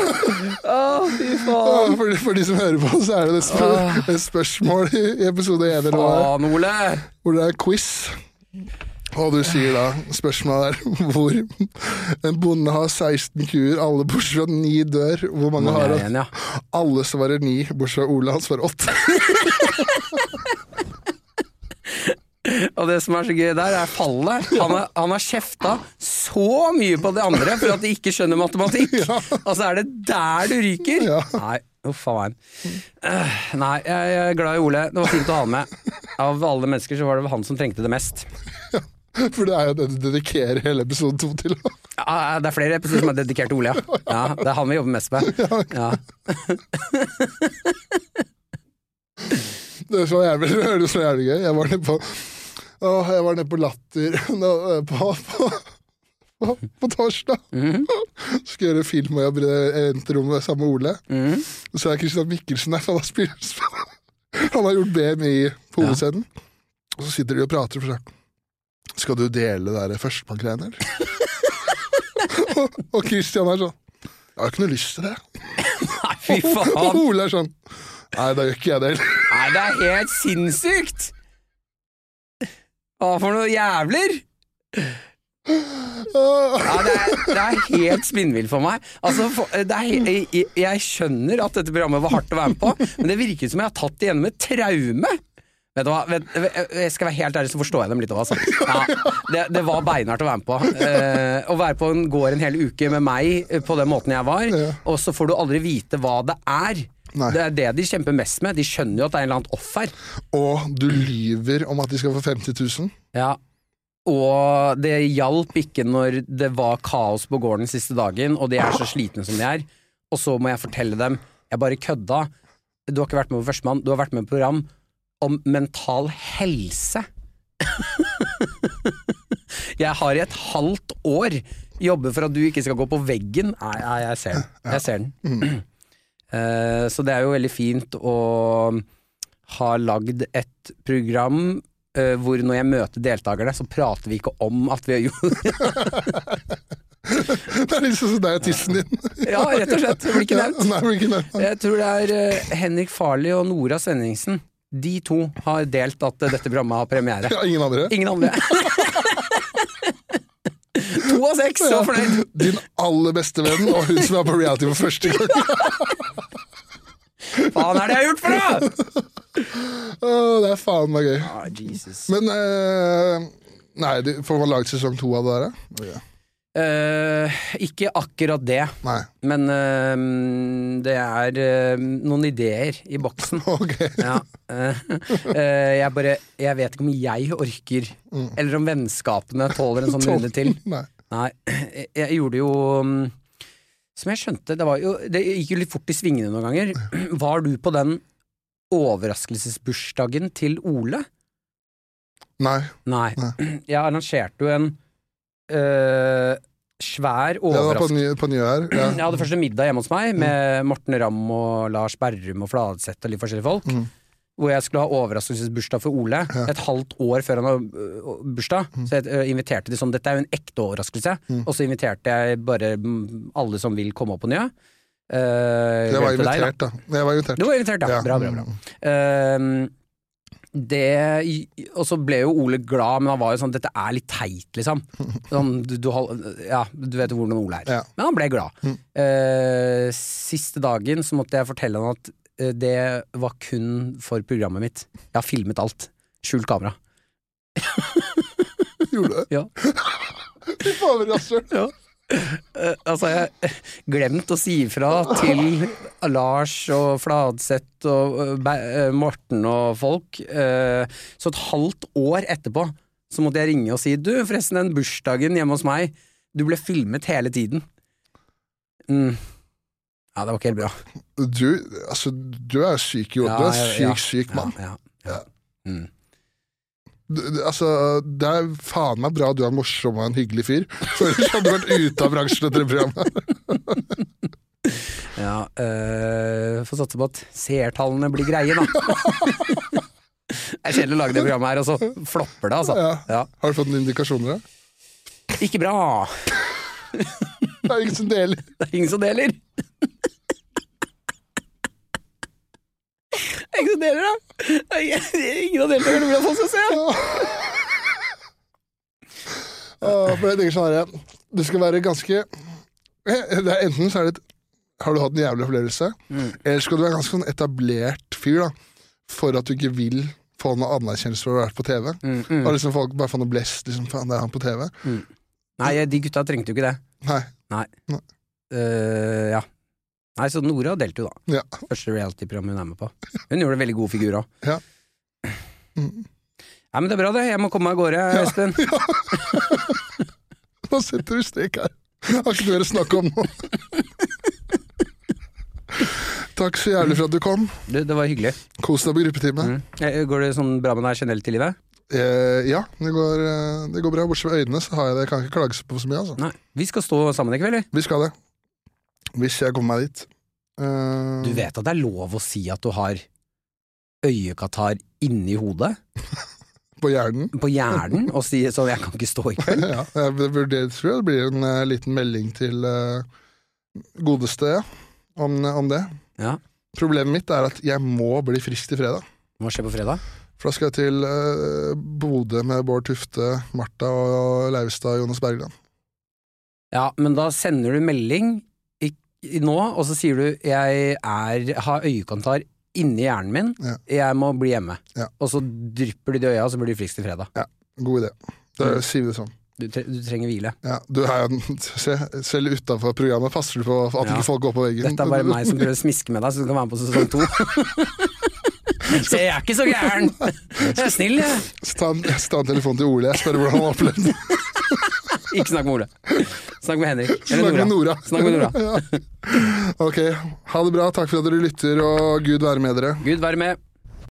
Å, fy faen. For, for, de som hører på, så er det et, spør spørsmål i episode én hvor det er quiz. Og du sier da, spørsmålet er hvor en bonde har 16 kuer, alle bortsett fra 9 dør. Hvor mange har han? Ja. Alle svarer 9, bortsett fra Ole, han svarer 8 Og det som er så gøy der, er fallet. Han har kjefta så mye på de andre for at de ikke skjønner matematikk. Altså, er det der du ryker? Nei, uff a meg. Nei, jeg er glad i Ole. Det var fint å ha han med. Av alle mennesker så var det han som trengte det mest. For det er jo det du dedikerer hele episode to til. Ja, det er flere episoder som er dedikert til Ole, ja. ja. Det er han vi jobber mest med. Ja. Det så jævlig, det høres så jævlig gøy. Jeg var nede på å, jeg var nede på Latter eh, på, på, på, torsdag. Mhm. Skal gjøre film og jobbe i venterommet sammen med Ole. Mhm. Så er Christian Mikkelsen der, for han har, spilt, han har gjort BMI på hovedscenen. Og så sitter de og prater for seg. Skal du dele det der førstemann-greiene, eller? og, og Christian er sånn Jeg har ikke noe lyst til det. Nei, fy Og. Ole er sånn Nei, da gjør ikke jeg det heller. Nei, det er helt sinnssykt! Hva for noe jævler? Ja, det er, det er helt spinnvill for meg. Altså, for, det er, jeg, jeg skjønner at dette programmet var hardt å være med på, men det virker som jeg har tatt det gjennom et traume. Vet du hva, vet, jeg skal være helt ærlig, så forstår jeg dem litt altså. Ja, det, det var beinhardt å være med på. Eh, å være på en gård en hel uke med meg eh, på den måten jeg var, og så får du aldri vite hva det er. Nei. Det er det de kjemper mest med. De skjønner jo at det er en eller annen off her. Og du lyver om at de skal få 50 000. Ja. Og det hjalp ikke når det var kaos på gården den siste dagen, og de er så slitne som de er. Og så må jeg fortelle dem Jeg bare kødda. Du har ikke vært med på Førstemann, du har vært med på program om mental helse. jeg har i et halvt år jobbet for at du ikke skal gå på veggen. Nei, nei jeg ser den. Jeg ser den. Eh, så det er jo veldig fint å ha lagd et program eh, hvor når jeg møter deltakerne, så prater vi ikke om at vi har gjort Det er liksom sånn deg og tissen din. Ja, rett og slett. Det blir ikke Ja, nevnt. nei, det blir ikke nevnt. Jeg tror det er uh, Henrik Farley og Nora Svenningsen. De to har delt at eh, dette programmet har premiere. Ja, ingen andre. Ingen andre. to av seks, så fornøyd. Din aller beste venn og hun som er på reality for første gang. Faen er det jeg har gjort for noe?! Åh, det er faen meg gøy. Ah, Jesus. Men eh, Nei, får man laget sesong to av det der? Okay. Eh, ikke akkurat det, Nei. men eh, det er eh, noen ideer i boksen. Ok. Ja. eh, eh, jeg bare Jeg vet ikke om jeg orker, eller om vennskapene tåler en sånn runde til. Nei. Nei, jeg, jeg gjorde jo mm, Som jeg skjønte, det, var jo, det gikk jo litt fort i svingene noen ganger. Var du på den overraskelsesbursdagen til Ole? Nei. Nei. Nei. Jeg arrangerte jo en øh, svær Det var på, nye her, på. Ja. Jeg hadde første middag hjemme hos meg med Morten Ramm og Lars Berrum og Fladseth og litt forskjellige folk. Mm. Hvor jeg skulle ha overraskelsesbursdag for Ole et halvt år før han har øh, bursdag. Mm. Så jeg øh, inviterte de sånn Dette er jo en ekte overraskelse. Og så inviterte jeg bare mm, alle som vil komme opp på Njø. Uh, Jeg var invitert, da. Jeg var invitert. Du var invitert, ja. Ja. Bra, bra, bra. Ehm, det Og så ble jo Ole glad, men han var jo sånn Dette er litt teit, liksom. Sånn, du, du, ja, du vet hvordan Ole er. Ja. Men han ble glad. Uh, siste dagen så måtte jeg fortelle han at eh, det var kun for programmet mitt. Jeg har filmet alt. Skjult kamera. Gjorde du det? Ja. Fy faen, rasshøl. Eh, altså, jeg glemt å si ifra til Lars og Fladseth og eh, eh, Morten og folk. Så et halvt år etterpå så måtte jeg ringe og si Du, forresten, den bursdagen hjemme hos meg, du ble filmet hele tiden. Mm. Ja, det var ikke helt bra. Du, altså, du er syk i hodet. Ja, syk, syk mann. Ja, ja, ja. Mm. Altså, det er faen meg bra du er morsom og en hyggelig fyr. For ellers hadde du vært ute av bransjen etter det programmet. ja øh, Får satse på at seertallene blir greie, da. det er kjedelig å lage det programmet her, og så flopper det, altså. Ja. Ja. Har du fått noen indikasjoner? da? Ikke bra. Det er ingen som deler. Det er ingen som deler. Ingen som deler, da! Det er ingen- Det av deltakerne vil at folk skal se! For jeg tenker sånn her, Det skal være ganske det er Enten så er det et Har du hatt en jævlig opplevelse, eller skal du være ganske sånn etablert fyr da for at du ikke vil få noe anerkjennelse for å ha vært på TV. Mm, mm. Og liksom folk bare få noe blest. Liksom, faen, det er han på TV. Nei, de gutta trengte jo ikke det. Nei. Nei. Nei. Uh, ja. Nei, så Nora delte jo, da. Ja. Første reality-program hun er med på. Hun gjorde en veldig god figur òg. Ja. Mm. Nei, men det er bra, det. Jeg må komme meg av gårde, Espen. Nå setter du strek her. Har ikke du mer å snakke om nå? Takk så jævlig for at du kom. Du, det var hyggelig. Kos deg på gruppetime. Mm. Eh, Går det sånn bra med deg generelt i livet? Eh, ja, det går, eh, det går bra. Bortsett fra øynene, så har jeg det. Jeg kan ikke klage på så mye. Altså. Nei. Vi skal stå sammen i kveld, vi. Vi skal det. Hvis jeg kommer meg dit. Uh... Du vet at det er lov å si at du har øyekatarr inni hodet? På hjernen. På hjernen? Og si sånn 'jeg kan ikke stå i kveld'? ja, jeg vurderer, tror jeg det blir en uh, liten melding til uh, godeste om, om det. Ja. Problemet mitt er at jeg må bli frisk til fredag. Hva skjer på fredag? For da skal jeg til uh, Bodø med Bård Tufte, Martha og Leivestad og Jonas Bergland. Ja, men da sender du melding nå, og så sier du 'jeg er, har øyekontar inni hjernen min, Ja. jeg må bli hjemme'. Ja. Og så drypper de det i øya, og så blir du frisk til fredag. God idé. Da Mm. sier vi det sånn. Du, tre, du trenger hvile. Ja, du er, se, selv utafor programmet passer du på at Ja. ikke folk går på veggen. Dette er bare meg som prøver å smiske med deg, så du kan være med på sesong to. Se, jeg er ikke så gæren! Jeg er snill, jeg. Så ta en telefon til Ole, jeg spør hvordan han har opplevd det. Ikke snakk med Ole. Snakk med Henrik. Eller Snakk med Nora. Snakk med Nora. ja. Ok, ha det bra. Takk for at dere lytter, og Gud være med dere. Gud være med.